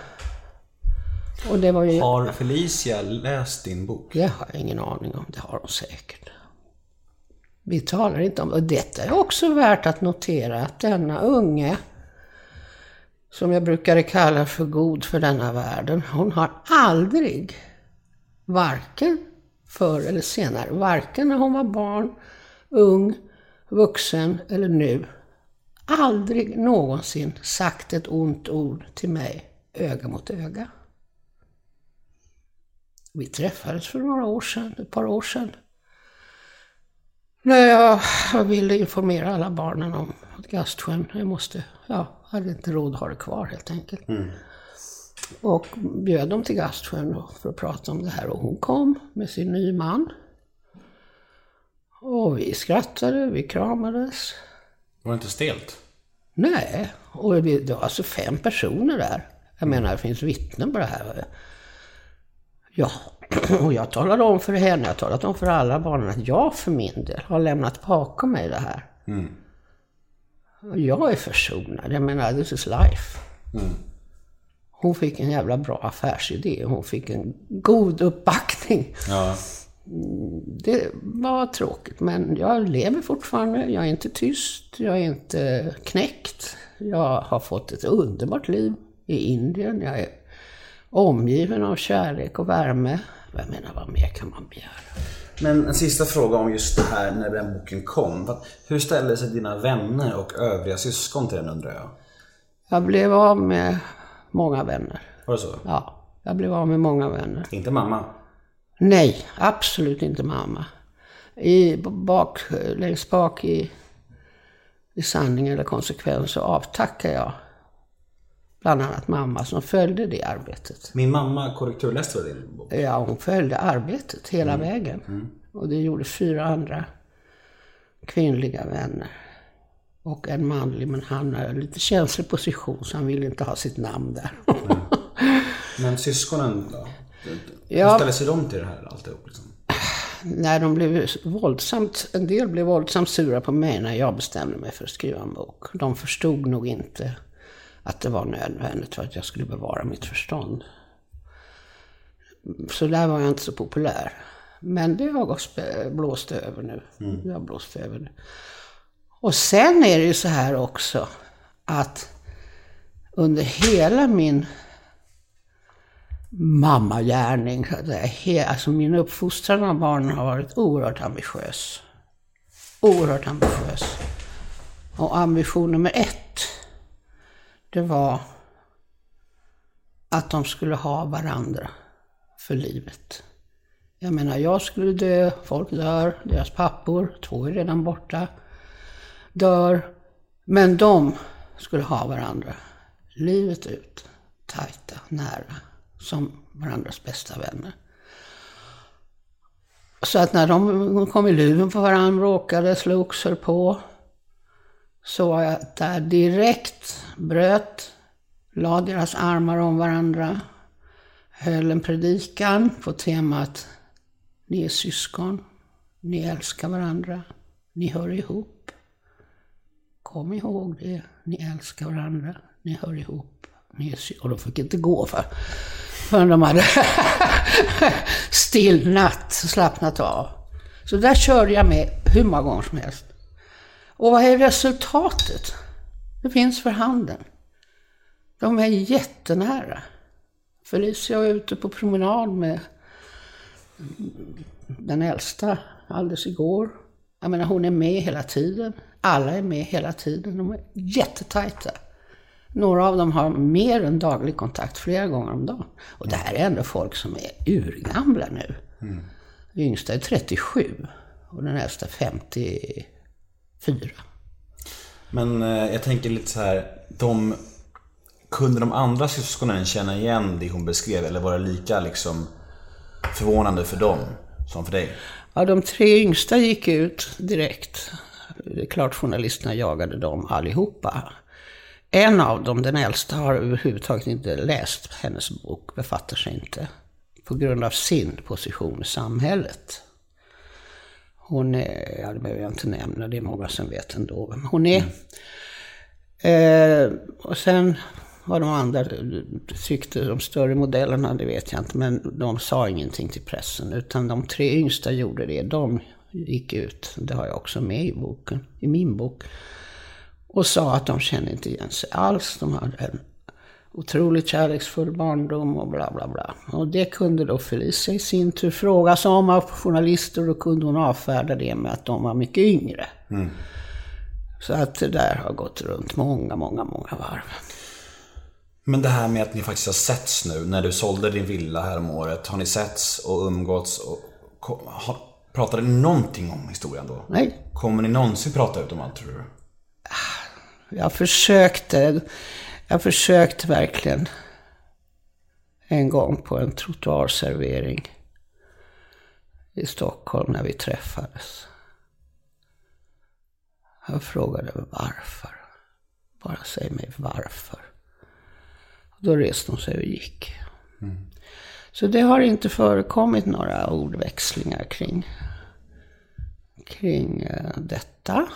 Speaker 4: Och det var ju...
Speaker 1: Har Felicia läst din bok?
Speaker 4: Det har jag ingen aning om. Det har hon säkert. Vi talar inte om... Och detta är också värt att notera att denna unge, som jag brukade kalla för god för denna världen, hon har aldrig, varken förr eller senare, varken när hon var barn, ung, vuxen eller nu, aldrig någonsin sagt ett ont ord till mig öga mot öga. Vi träffades för några år sedan, ett par år sedan. När jag ville informera alla barnen om Gastsjön. Jag måste, ja, hade inte råd att ha det kvar helt enkelt. Mm. Och bjöd dem till Gastsjön för att prata om det här. Och hon kom med sin ny man. Och vi skrattade, vi kramades.
Speaker 1: Var det inte stelt?
Speaker 4: Nej, och det var alltså fem personer där. Jag menar, det finns vittnen på det här. Ja, och jag talade om för henne, jag talat om för alla barnen att jag för min del har lämnat bakom mig det här. Och jag är försonad, jag menar, this is life. Hon fick en jävla bra affärsidé, hon fick en god uppbackning.
Speaker 1: Ja.
Speaker 4: Det var tråkigt, men jag lever fortfarande. Jag är inte tyst, jag är inte knäckt. Jag har fått ett underbart liv i Indien. Jag är omgiven av kärlek och värme. Jag menar, vad mer kan man begära?
Speaker 1: Men en sista fråga om just det här när den boken kom. Hur ställde sig dina vänner och övriga syskon till den undrar jag?
Speaker 4: Jag blev av med många vänner.
Speaker 1: Var det så?
Speaker 4: Ja, jag blev av med många vänner.
Speaker 1: Inte mamma?
Speaker 4: Nej, absolut inte mamma. I, bak, längst bak i, i sanning eller konsekvens så avtackar jag bland annat mamma som följde det arbetet.
Speaker 1: Min mamma korrekturläste väl din bok?
Speaker 4: Ja, hon följde arbetet hela vägen. Och det gjorde fyra andra kvinnliga vänner. Och en manlig, men han är i lite känslig position så han ville inte ha sitt namn där.
Speaker 1: Men syskonen då? Hur
Speaker 4: Ja.
Speaker 1: ställer sig de till det här alltihop? Liksom?
Speaker 4: när de blev våldsamt, en del blev våldsamt sura på mig när jag bestämde mig för att skriva en bok. De förstod nog inte att det var nödvändigt för att jag skulle bevara mitt förstånd. Så där var jag inte så populär. Men det har blåst över nu. Det har blåst över nu. Och sen är det ju så här också att under hela min mammagärning. så att säga. Alltså min uppfostran av barnen har varit oerhört ambitiös. Oerhört ambitiös. Och ambition nummer ett, det var att de skulle ha varandra för livet. Jag menar, jag skulle dö, folk dör, deras pappor, två är redan borta, dör. Men de skulle ha varandra livet ut, tajta, nära, som varandras bästa vänner. Så att när de kom i luven på varandra, råkade, slogs, höll på, så var jag där direkt, bröt, la deras armar om varandra, höll en predikan på temat ni är syskon, ni älskar varandra, ni hör ihop. Kom ihåg det, ni älskar varandra, ni hör ihop. Ni är och de fick inte gå för, förrän de hade stillnat, slappnat av. Så där körde jag med hur många gånger som helst. Och vad är resultatet? Det finns för handen. De är jättenära. Felicia var ute på promenad med den äldsta alldeles igår. Jag menar, hon är med hela tiden. Alla är med hela tiden. De är jättetajta. Några av dem har mer än daglig kontakt flera gånger om dagen. Och det här är ändå folk som är urgamla nu. Den yngsta är 37 och den äldsta 54.
Speaker 1: Men eh, jag tänker lite så här, de... Kunde de andra syskonen känna igen det hon beskrev eller var det lika liksom förvånande för dem som för dig?
Speaker 4: Ja, de tre yngsta gick ut direkt. Det är klart journalisterna jagade dem allihopa. En av dem, den äldsta, har överhuvudtaget inte läst hennes bok, befattar sig inte. På grund av sin position i samhället. Hon är, ja det behöver jag inte nämna, det är många som vet ändå vem hon är. Eh, och sen vad de andra tyckte, de större modellerna, det vet jag inte, men de sa ingenting till pressen. Utan de tre yngsta gjorde det, de gick ut, det har jag också med i boken, i min bok. Och sa att de kände inte igen sig alls, de hade en otroligt kärleksfull barndom och bla bla bla. Och det kunde då Felicia i sin tur frågas om av journalister och då kunde hon avfärda det med att de var mycket yngre. Så att det där har gått runt många, många, många varv.
Speaker 1: Men det här med att ni faktiskt har setts nu, när du sålde din villa här om året. Har ni setts och umgåtts och... Har, pratade ni någonting om historien då?
Speaker 4: Nej,
Speaker 1: Kommer ni någonsin prata ut om allt tror du?
Speaker 4: Jag försökte, jag försökte verkligen en gång på en trottoarservering i Stockholm när vi träffades. Jag frågade varför. Bara säg mig varför. Då reste hon sig och gick. Så det har inte förekommit några ordväxlingar kring, kring eh, detta.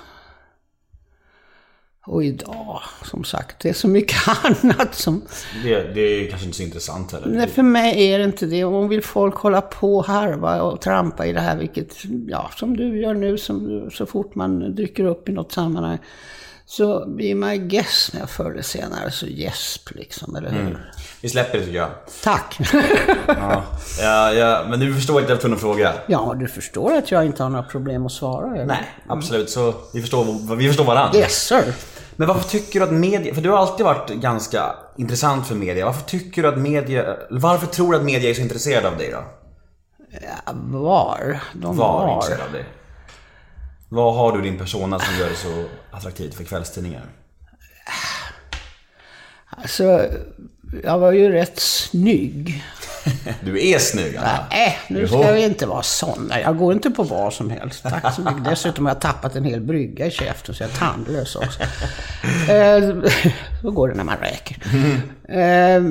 Speaker 4: Och idag, som sagt, det är så mycket annat som...
Speaker 1: Det, det är kanske inte så intressant heller.
Speaker 4: Nej, för mig är det inte det. Och vill folk hålla på och harva och trampa i det här, vilket, ja, som du gör nu, som, så fort man dyker upp i något sammanhang. Så blir my guess när jag förr eller senare så gäsp liksom, eller hur?
Speaker 1: Vi släpper det tycker jag.
Speaker 4: Tack!
Speaker 1: Ja, ja, ja, men du förstår inte jag var tvungen att fråga.
Speaker 4: ja, du förstår att jag inte har några problem att svara, eller?
Speaker 1: Nej, absolut. Så vi förstår, vi förstår varandra.
Speaker 4: Yes, sir!
Speaker 1: Men varför tycker du att media, för du har alltid varit ganska intressant för media. Varför tycker du att media, varför tror du att media är så intresserad av dig då?
Speaker 4: Ja, var? De
Speaker 1: Var,
Speaker 4: var.
Speaker 1: intresserad av dig? Vad har du din persona som gör dig så attraktivt för kvällstidningar?
Speaker 4: Alltså, jag var ju rätt snygg.
Speaker 1: Du är snygg Anna.
Speaker 4: Nej, nu
Speaker 1: Jo.
Speaker 4: ska vi inte vara sådana. Jag går inte på vad som helst. Tack så mycket. Dessutom har jag tappat en hel brygga i käften så jag är tandlös också. Eh, Så går det när man räker. Eh,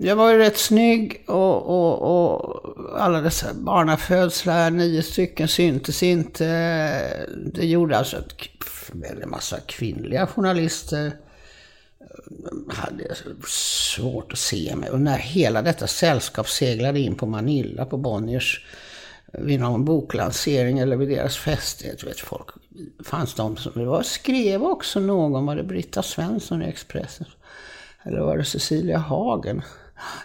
Speaker 4: Jag var ju rätt snygg och, och, och alla dessa barnafödslar, nio stycken, syntes inte. Det gjorde alltså en väldig massa kvinnliga journalister hade svårt att se mig. Och när hela detta sällskap seglade in på Manila på Bonniers vid någon boklansering eller vid deras fest. jag vet, folk, fanns de som, det var, skrev också någon, var det Britta Svensson i Expressen? Eller var det Cecilia Hagen?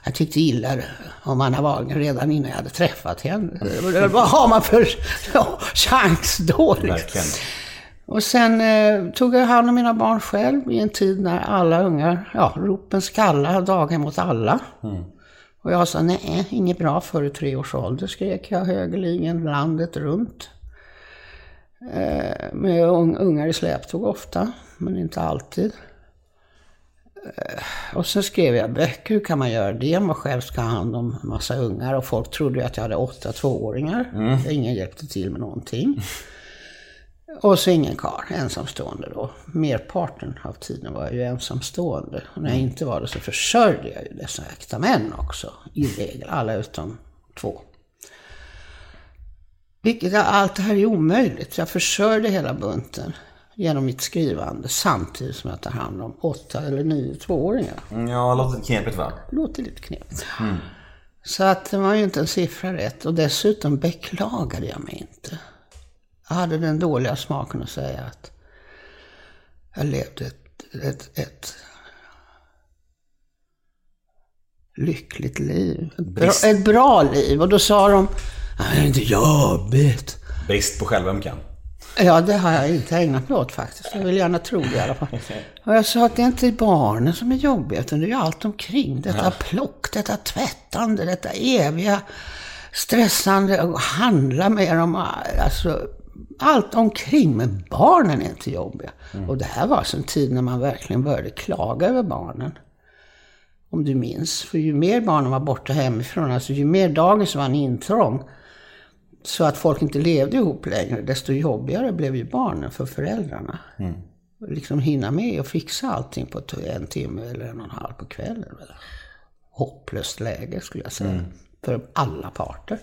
Speaker 4: Jag tyckte illa om Anna Wahlgren redan innan jag hade träffat henne. Vad har man för ja, chans då?
Speaker 1: Verkligen.
Speaker 4: Och sen eh, tog jag hand om mina barn själv i en tid när alla ungar, ja, ropen skalla, daghem mot alla. Och jag sa, nej, inget bra före tre års ålder, skrek jag högerligen landet runt. Eh, med un- ungar i släptåg ofta, men inte alltid. Eh, och sen skrev jag böcker, hur kan man göra det? Man själv ska ha hand om en massa ungar och folk trodde ju att jag hade åtta tvååringar. Ingen hjälpte till med någonting. Och så ingen karl, ensamstående då. Merparten av tiden var jag ju ensamstående. Och när jag inte var det så försörjde jag ju dessa äkta män också. I regel, alla utom två. Vilket, allt det här är omöjligt. Jag försörjde hela bunten genom mitt skrivande samtidigt som jag tar hand om åtta eller nio tvååringar.
Speaker 1: Mm, Ja, det låter knepigt va?
Speaker 4: Låter lite knepigt. Så att det var ju inte en siffra rätt. Och dessutom beklagade jag mig inte. Jag hade den dåliga smaken att säga att jag levde ett, ett, ett lyckligt liv. Ett bra, ett bra liv. Och då sa de, det är inte jobbigt.
Speaker 1: Brist på självömkan.
Speaker 4: Ja, det har jag inte ägnat mig åt faktiskt. Jag vill gärna tro det i alla fall. Och jag sa att det är inte barnen som är jobbiga, utan det är allt omkring. Detta plock, detta tvättande, detta eviga stressande och handla med dem. Alltså, allt omkring, men barnen är inte jobbiga. Och det här var alltså en tid när man verkligen började klaga över barnen. Om du minns. För ju mer barnen var borta hemifrån, alltså ju mer dagis var en intrång, så att folk inte levde ihop längre, desto jobbigare blev ju barnen för föräldrarna. Och Liksom hinna med och fixa allting på en timme eller en och en halv på kvällen. Hopplöst läge skulle jag säga. För alla parter.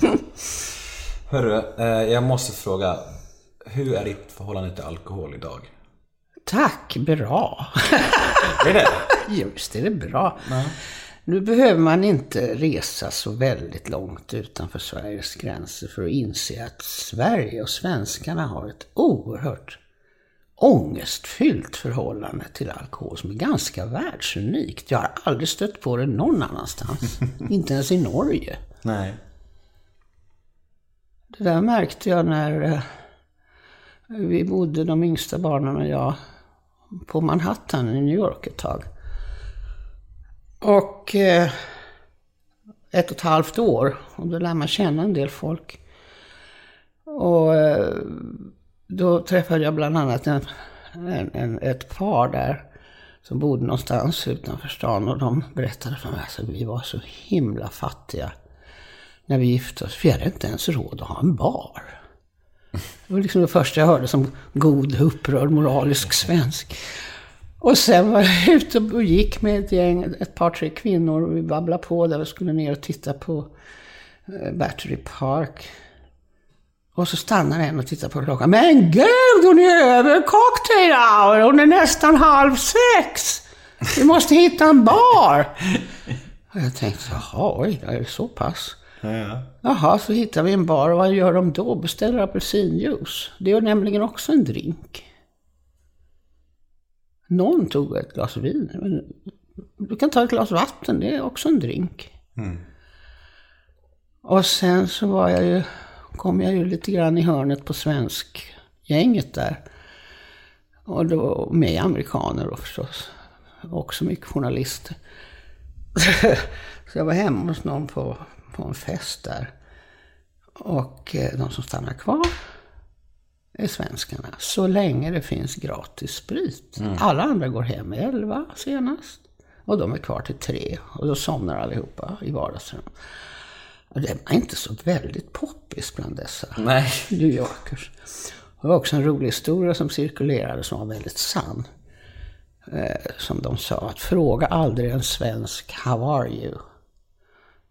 Speaker 1: Hörru, eh, jag måste fråga. Hur är ditt förhållande till alkohol idag?
Speaker 4: Tack, bra.
Speaker 1: Är det?
Speaker 4: Just det, det är bra. Nu behöver man inte resa så väldigt långt utanför Sveriges gränser för att inse att Sverige och svenskarna har ett oerhört ångestfyllt förhållande till alkohol som är ganska världsunikt. Jag har aldrig stött på det någon annanstans. inte ens i Norge.
Speaker 1: Nej.
Speaker 4: Det där märkte jag när eh, vi bodde, de yngsta barnen och jag, på Manhattan i New York ett tag. Och eh, ett och ett halvt år, och då lär man känna en del folk. Och eh, då träffade jag bland annat en, en, en, ett par där som bodde någonstans utanför stan och de berättade för mig att alltså, vi var så himla fattiga när vi gifte oss. Vi hade inte ens råd att ha en bar. Det var liksom det första jag hörde som god, upprörd, moralisk svensk. Och sen var jag ute och gick med ett gäng, ett par, tre kvinnor och vi babblade på där vi skulle ner och titta på eh, Battery Park. Och så stannar en och tittar på klockan. Men gud, hon är över cocktail hour! Hon är nästan halv sex! Vi måste hitta en bar! Och jag tänkte, jaha, oj, är det så pass?
Speaker 1: Ja.
Speaker 4: Jaha, så hittar vi en bar vad gör de då? Beställer apelsinjuice. Det är nämligen också en drink. Någon tog ett glas vin. Men du kan ta ett glas vatten, det är också en drink. Och sen så var jag ju, kom jag ju lite grann i hörnet på svensk gänget där. Och då med amerikaner då förstås. Också mycket journalister. så jag var hemma hos någon på, på en fest där. Och eh, de som stannar kvar är svenskarna. Så länge det finns gratis sprit. Alla andra går hem elva senast. Och de är kvar till tre. Och då somnar allihopa i vardagsrummet. Det var inte så väldigt poppis bland dessa
Speaker 1: Nej.
Speaker 4: New Yorkers. Det var också en rolig historia som cirkulerade som var väldigt sann. Eh, som de sa, att fråga aldrig en svensk “How are you?”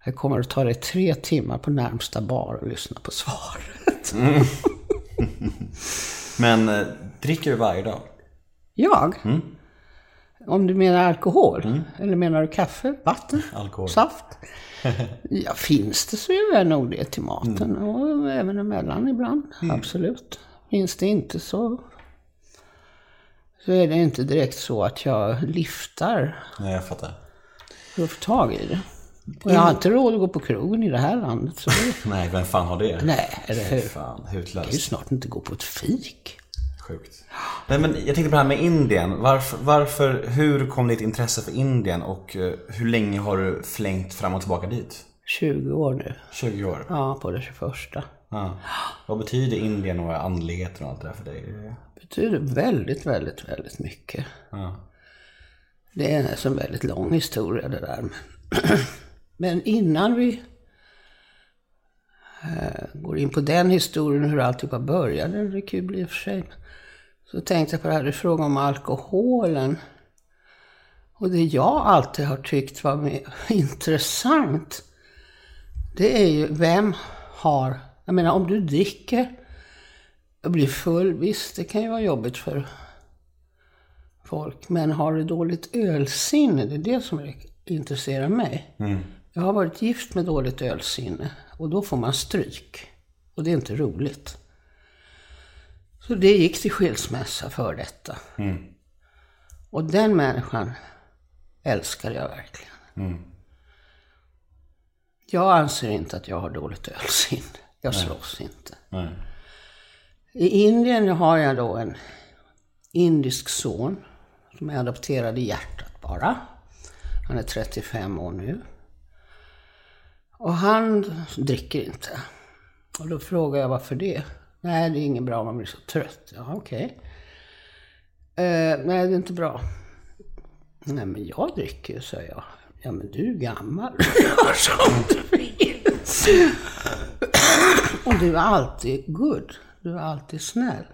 Speaker 4: Det kommer att ta dig tre timmar på närmsta bar och lyssna på svaret.
Speaker 1: Men eh, dricker du varje dag?
Speaker 4: Jag? Om du menar alkohol? Eller menar du kaffe, vatten,
Speaker 1: Alkohol.
Speaker 4: saft? ja, finns det så gör jag nog det till maten och även emellan ibland. Absolut. Finns det inte så, så är det inte direkt så att jag lyftar
Speaker 1: Nej, jag fattar.
Speaker 4: för att få tag i det. Och jag har inte råd att gå på krogen i det här landet. Så det,
Speaker 1: Nej, vem fan har det?
Speaker 4: nej, eller hur?
Speaker 1: Fan,
Speaker 4: Jag kan ju
Speaker 1: hutlöst.
Speaker 4: snart inte gå på ett fik.
Speaker 1: Sjukt. Nej, men jag tänkte på det här med Indien. Varför, varför, hur kom ditt intresse för Indien och eh, hur länge har du flängt fram och tillbaka dit?
Speaker 4: 20 år nu.
Speaker 1: 20 år?
Speaker 4: Ja, på det 21.
Speaker 1: Ja. Vad betyder Indien och andligheten och allt det där för dig?
Speaker 4: betyder väldigt, väldigt, väldigt mycket.
Speaker 1: Ja.
Speaker 4: Det är en väldigt lång historia det där. Men innan vi eh, går in på den historien, hur alltihopa började, det är kul i och för sig. Så tänkte jag på det här, du frågade om alkoholen. Och det jag alltid har tyckt var intressant, det är ju vem har, jag menar om du dricker och blir full, visst det kan ju vara jobbigt för folk. Men har du dåligt ölsinne, det är det som intresserar mig. Mm. Jag har varit gift med dåligt ölsinne och då får man stryk. Och det är inte roligt. Så det gick till skilsmässa för detta. Och den människan älskar jag verkligen. Jag anser inte att jag har dåligt ölsinne. Jag slåss inte.
Speaker 1: Nej.
Speaker 4: I Indien har jag då en indisk son som är adopterad i hjärtat bara. Han är 35 år nu. Och han dricker inte. Och då frågar jag varför det? Nej, det är inget bra, man blir så trött. Ja, okej. Eh, nej, det är inte bra. Nej, men jag dricker ju, säger jag. Ja, men du är gammal. Du vill. Och du är alltid good. Du är alltid snäll.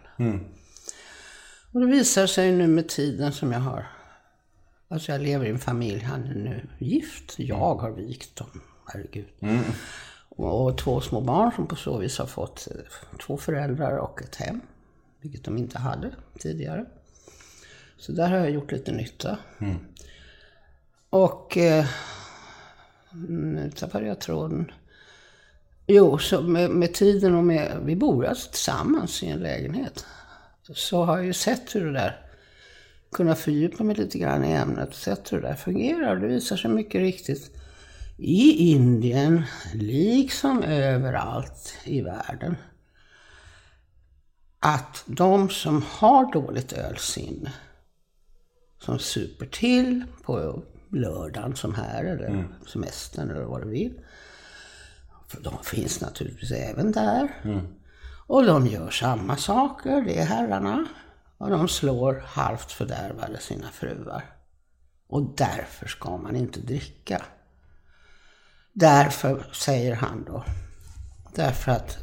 Speaker 4: Och det visar sig nu med tiden som jag har... Alltså jag lever i en familj, han är nu gift. Jag har vikt dem, herregud. Och, och två små barn som på så vis har fått eh, två föräldrar och ett hem. Vilket de inte hade tidigare. Så där har jag gjort lite nytta. Och... Eh, nu tappade jag tråden. Jo, så med, med tiden och med, vi bor alltså tillsammans i en lägenhet. Så har jag ju sett hur det där, kunnat fördjupa mig lite grann i ämnet och sett hur det där fungerar. Det visar sig mycket riktigt i Indien, liksom överallt i världen, att de som har dåligt ölsinne, som super till på lördagen som här, eller semestern eller vad du vill, för de finns naturligtvis även där. Och de gör samma saker, det är herrarna. Och de slår halvt fördärvade sina fruar. Och därför ska man inte dricka. Därför, säger han då, därför att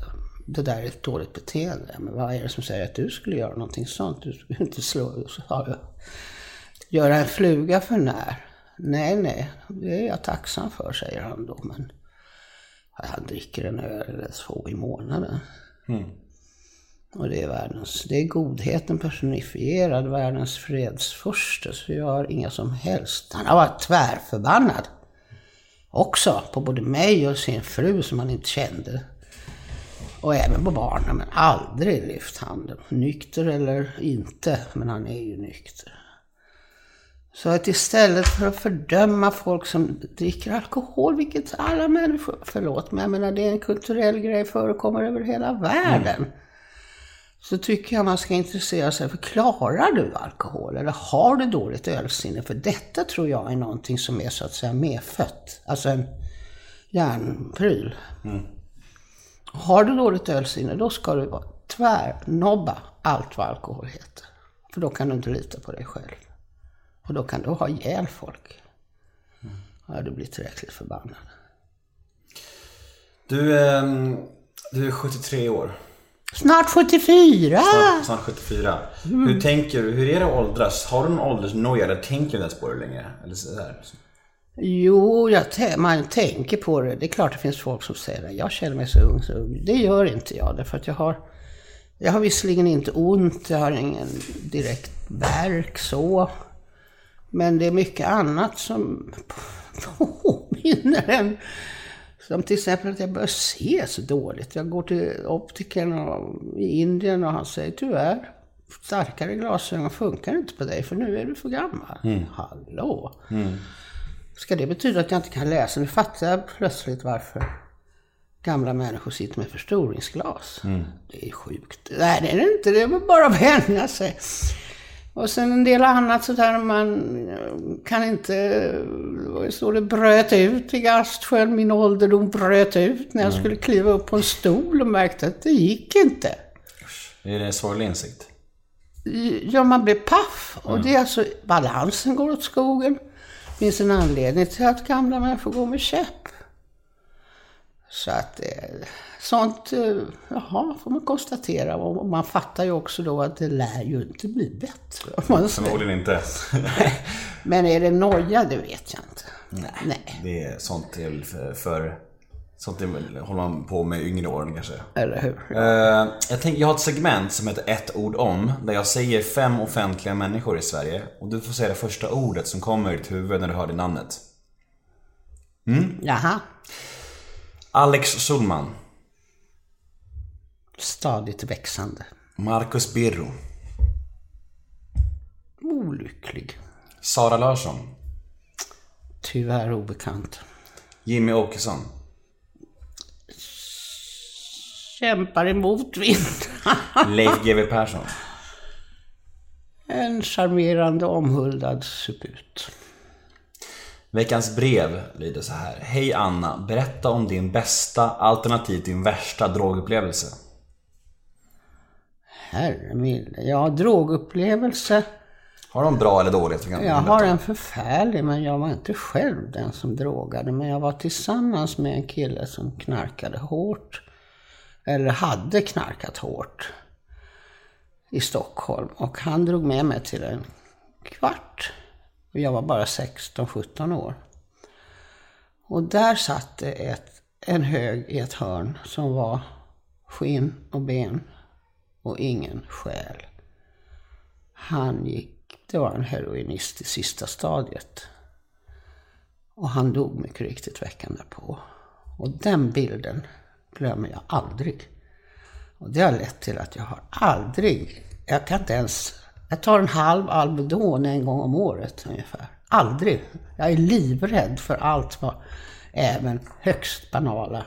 Speaker 4: det där är ett dåligt beteende. Men vad är det som säger att du skulle göra någonting sånt? Du skulle inte slå, göra en fluga för när. Nej, nej, det är jag tacksam för, säger han då. Men han dricker en öl eller två i månaden. Och det är världens, det är godheten personifierad, världens fredsförste. Så jag har inga som helst, han har varit tvärförbannad. Också på både mig och sin fru som han inte kände. Och även på barnen, men aldrig lyft handen. Nykter eller inte, men han är ju nykter. Så att istället för att fördöma folk som dricker alkohol, vilket alla människor, förlåt men jag menar det är en kulturell grej, förekommer över hela världen. Mm. Så tycker jag man ska intressera sig för, klarar du alkohol eller har du dåligt ölsinne? För detta tror jag är någonting som är så att säga medfött. Alltså en hjärnpryl. Har du dåligt ölsinne, då ska du vara tvärnobba allt vad alkohol heter. För då kan du inte lita på dig själv. Och då kan du ha ihjäl folk. Ja, du blir tillräckligt förbannad.
Speaker 1: Du, ehm, du är 73 år.
Speaker 4: Snart 74!
Speaker 1: Snart, snart 74. Hur tänker du? Hur är det att åldras? Har du någon åldersnoja eller tänker du ens på det längre? Eller sådär?
Speaker 4: Jo, jag tä- man tänker på det. Det är klart det finns folk som säger det. Jag känner mig så ung, så ung. Det gör inte jag, därför att jag har... Jag har visserligen inte ont, jag har ingen direkt värk så. Men det är mycket annat som påminner en. Som till exempel att jag börjar se så dåligt. Jag går till optikern och, i Indien och han säger tyvärr, starkare glasögon funkar inte på dig för nu är du för gammal. Hallå! Ska det betyda att jag inte kan läsa? Nu fattar jag plötsligt varför gamla människor sitter med förstoringsglas. Det är sjukt. Nej, det är det inte. Det är bara att vänja sig. Och sen en del annat sådär, man kan inte... Står det? Bröt ut i Gastsjön. Min ålderdom bröt ut när jag skulle kliva upp på en stol och märkte att det gick inte.
Speaker 1: Är det en sorglig insikt?
Speaker 4: Ja, man blir paff. Och det är alltså, balansen går åt skogen. Det finns en anledning till att gamla människor går med käpp. Så att eh, sånt, eh, jaha, får man konstatera. Och man fattar ju också då att det lär ju inte bli bättre. om man säger.
Speaker 1: Förmodligen inte.
Speaker 4: Men är det noja, det vet jag inte. Nej.
Speaker 1: Det är sånt väl för, för Sånt håller man på med yngre åren kanske.
Speaker 4: Eller hur?
Speaker 1: Eh, jag, tänker, jag har ett segment som heter ett ord om. Där jag säger fem offentliga människor i Sverige. Och du får säga det första ordet som kommer i ditt huvud när du hör det namnet.
Speaker 4: Jaha.
Speaker 1: Alex Schulman.
Speaker 4: Stadigt växande.
Speaker 1: Marcus Birro.
Speaker 4: Olycklig.
Speaker 1: Sara Larsson.
Speaker 4: Tyvärr obekant.
Speaker 1: Jimmy Åkesson.
Speaker 4: Kämpar emot vind.
Speaker 1: Leif GW Persson.
Speaker 4: En charmerande omhuldad suput.
Speaker 1: Veckans brev lyder så här. Hej Anna, berätta om din bästa alternativt din värsta drogupplevelse.
Speaker 4: Herre milde. Ja, drogupplevelse.
Speaker 1: Har de bra eller dåligt?
Speaker 4: Jag
Speaker 1: du
Speaker 4: har
Speaker 1: berätta.
Speaker 4: en förfärlig, men jag var inte själv den som drogade. Men jag var tillsammans med en kille som knarkade hårt. Eller hade knarkat hårt. I Stockholm. Och han drog med mig till en kvart. Och jag var bara 16-17 år. Och där satt det ett, en hög i ett hörn som var skinn och ben och ingen själ. Han gick, det var en heroinist i sista stadiet. Och han dog mycket riktigt veckan därpå. Och den bilden glömmer jag aldrig. Och det har lett till att jag har aldrig, jag kan inte ens, jag tar en halv Alvedon en gång om året ungefär. Aldrig. Jag är livrädd för allt vad även högst banala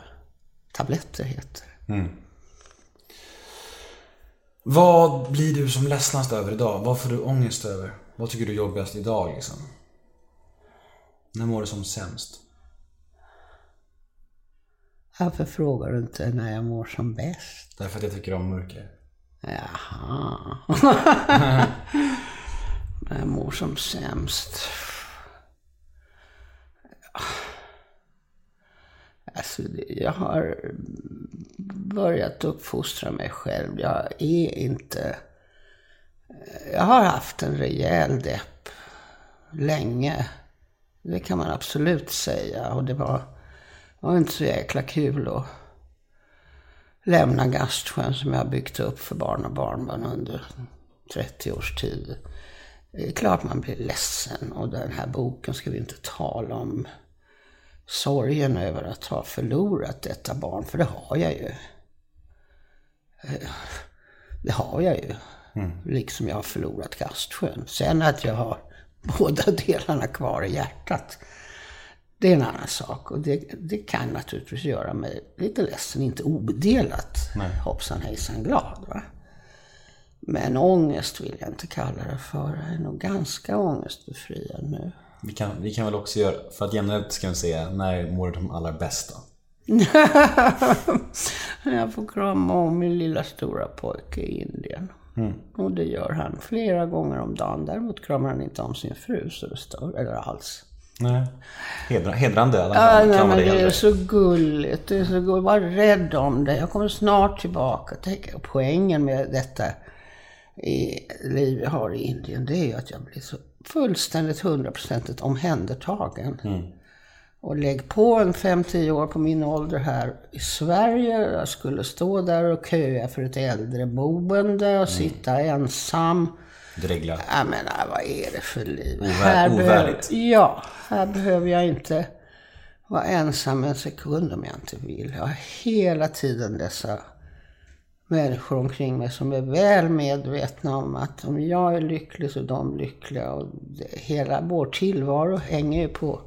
Speaker 4: tabletter heter.
Speaker 1: Vad blir du som ledsnast över idag? Vad får du ångest över? Vad tycker du är jobbigast idag liksom? När mår du som sämst?
Speaker 4: Varför frågar du inte när jag mår som bäst?
Speaker 1: Därför att jag tycker om mörker.
Speaker 4: Jaha. När jag mår som sämst. Jag Jag har börjat uppfostra mig själv. Jag är inte... Jag har haft en rejäl depp länge. Det kan man absolut säga. Och det var, var inte så jäkla kul att lämna Gastsjön som jag byggt upp för barn och barnbarn under 30 års tid. Det är klart man blir ledsen och den här boken ska vi inte tala om sorgen över att ha förlorat detta barn, för det har jag ju. Det har jag ju. Mm. Liksom jag har förlorat Gastsjön. Sen att jag har båda delarna kvar i hjärtat. Det är en annan sak. Och det, det kan naturligtvis göra mig lite ledsen. Inte obedelat Nej. hoppsan hejsan glad. Va? Men ångest vill jag inte kalla det för. Jag är nog ganska ångestbefriad nu.
Speaker 1: Vi kan, vi kan väl också göra, för att jämna ut ska vi se, när mår du som allra bäst då?
Speaker 4: jag får krama om min lilla stora pojke i Indien. Mm. Och det gör han flera gånger om dagen. Däremot kramar han inte om sin fru så det stör, eller alls.
Speaker 1: Nej. Hedra, hedrande
Speaker 4: alla ja, nej, men det är så gulligt. Det är så gulligt. Var rädd om det. Jag kommer snart tillbaka. Tänk, poängen med detta i liv jag har i Indien, det är ju att jag blir så fullständigt hundraprocentigt omhändertagen. Mm. Och lägg på en 5-10 år på min ålder här i Sverige. Jag skulle stå där och köa för ett äldreboende och mm. sitta ensam.
Speaker 1: Dregla.
Speaker 4: Jag menar, vad är det för liv?
Speaker 1: Ovär, här ovärdigt.
Speaker 4: Behöver, ja, här behöver jag inte vara ensam en sekund om jag inte vill. Jag har hela tiden dessa människor omkring mig som är väl medvetna om att om jag är lycklig så är de lyckliga. Och hela vår tillvaro hänger ju på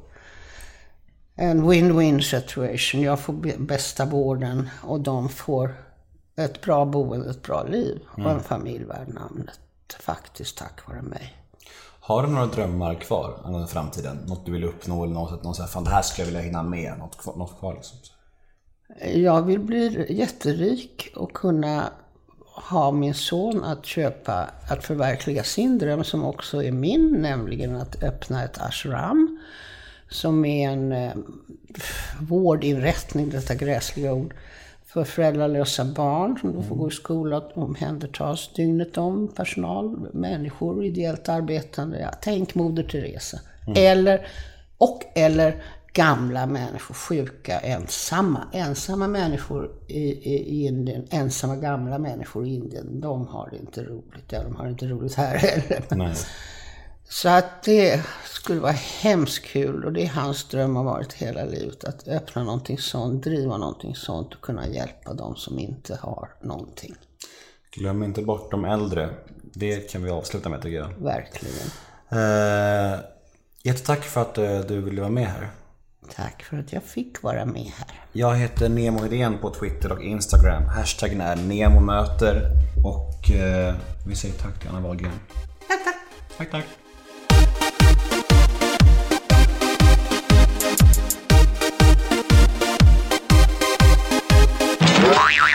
Speaker 4: en win-win situation. Jag får bästa vården och de får ett bra boende, ett bra liv och en mm. familj värd namnet. Faktiskt tack vare mig.
Speaker 1: Har du några drömmar kvar angående framtiden? Något du vill uppnå eller något, så här, fan det här skulle jag vilja hinna med? Något, något kvar liksom?
Speaker 4: Jag vill bli jätterik och kunna ha min son att köpa, att förverkliga sin dröm som också är min, nämligen att öppna ett ashram. Som är en eh, vårdinrättning, detta gräsliga ord, för föräldralösa barn som då får gå i skola och omhändertas dygnet om. Personal, människor, ideellt arbetande. Ja, tänk Moder Teresa. Mm. Eller, och eller gamla människor, sjuka, ensamma. Ensamma människor i, i, i, Indien, ensamma gamla människor i Indien, de har det inte roligt. Ja, de har inte roligt här heller. Nej. Så att det skulle vara hemskt kul och det är hans dröm har varit hela livet. Att öppna någonting sånt, driva någonting sånt och kunna hjälpa de som inte har någonting.
Speaker 1: Glöm inte bort de äldre. Det kan vi avsluta med tycker jag.
Speaker 4: Verkligen.
Speaker 1: Eh, jättetack för att eh, du ville vara med här.
Speaker 4: Tack för att jag fick vara med här.
Speaker 1: Jag heter Nemo Hedén på Twitter och Instagram. Hashtaggen är NEMOMÖTER. Och eh, vi säger tack till Anna Wahlgren.
Speaker 4: Tack, tack.
Speaker 1: Tack, tack. Yeah.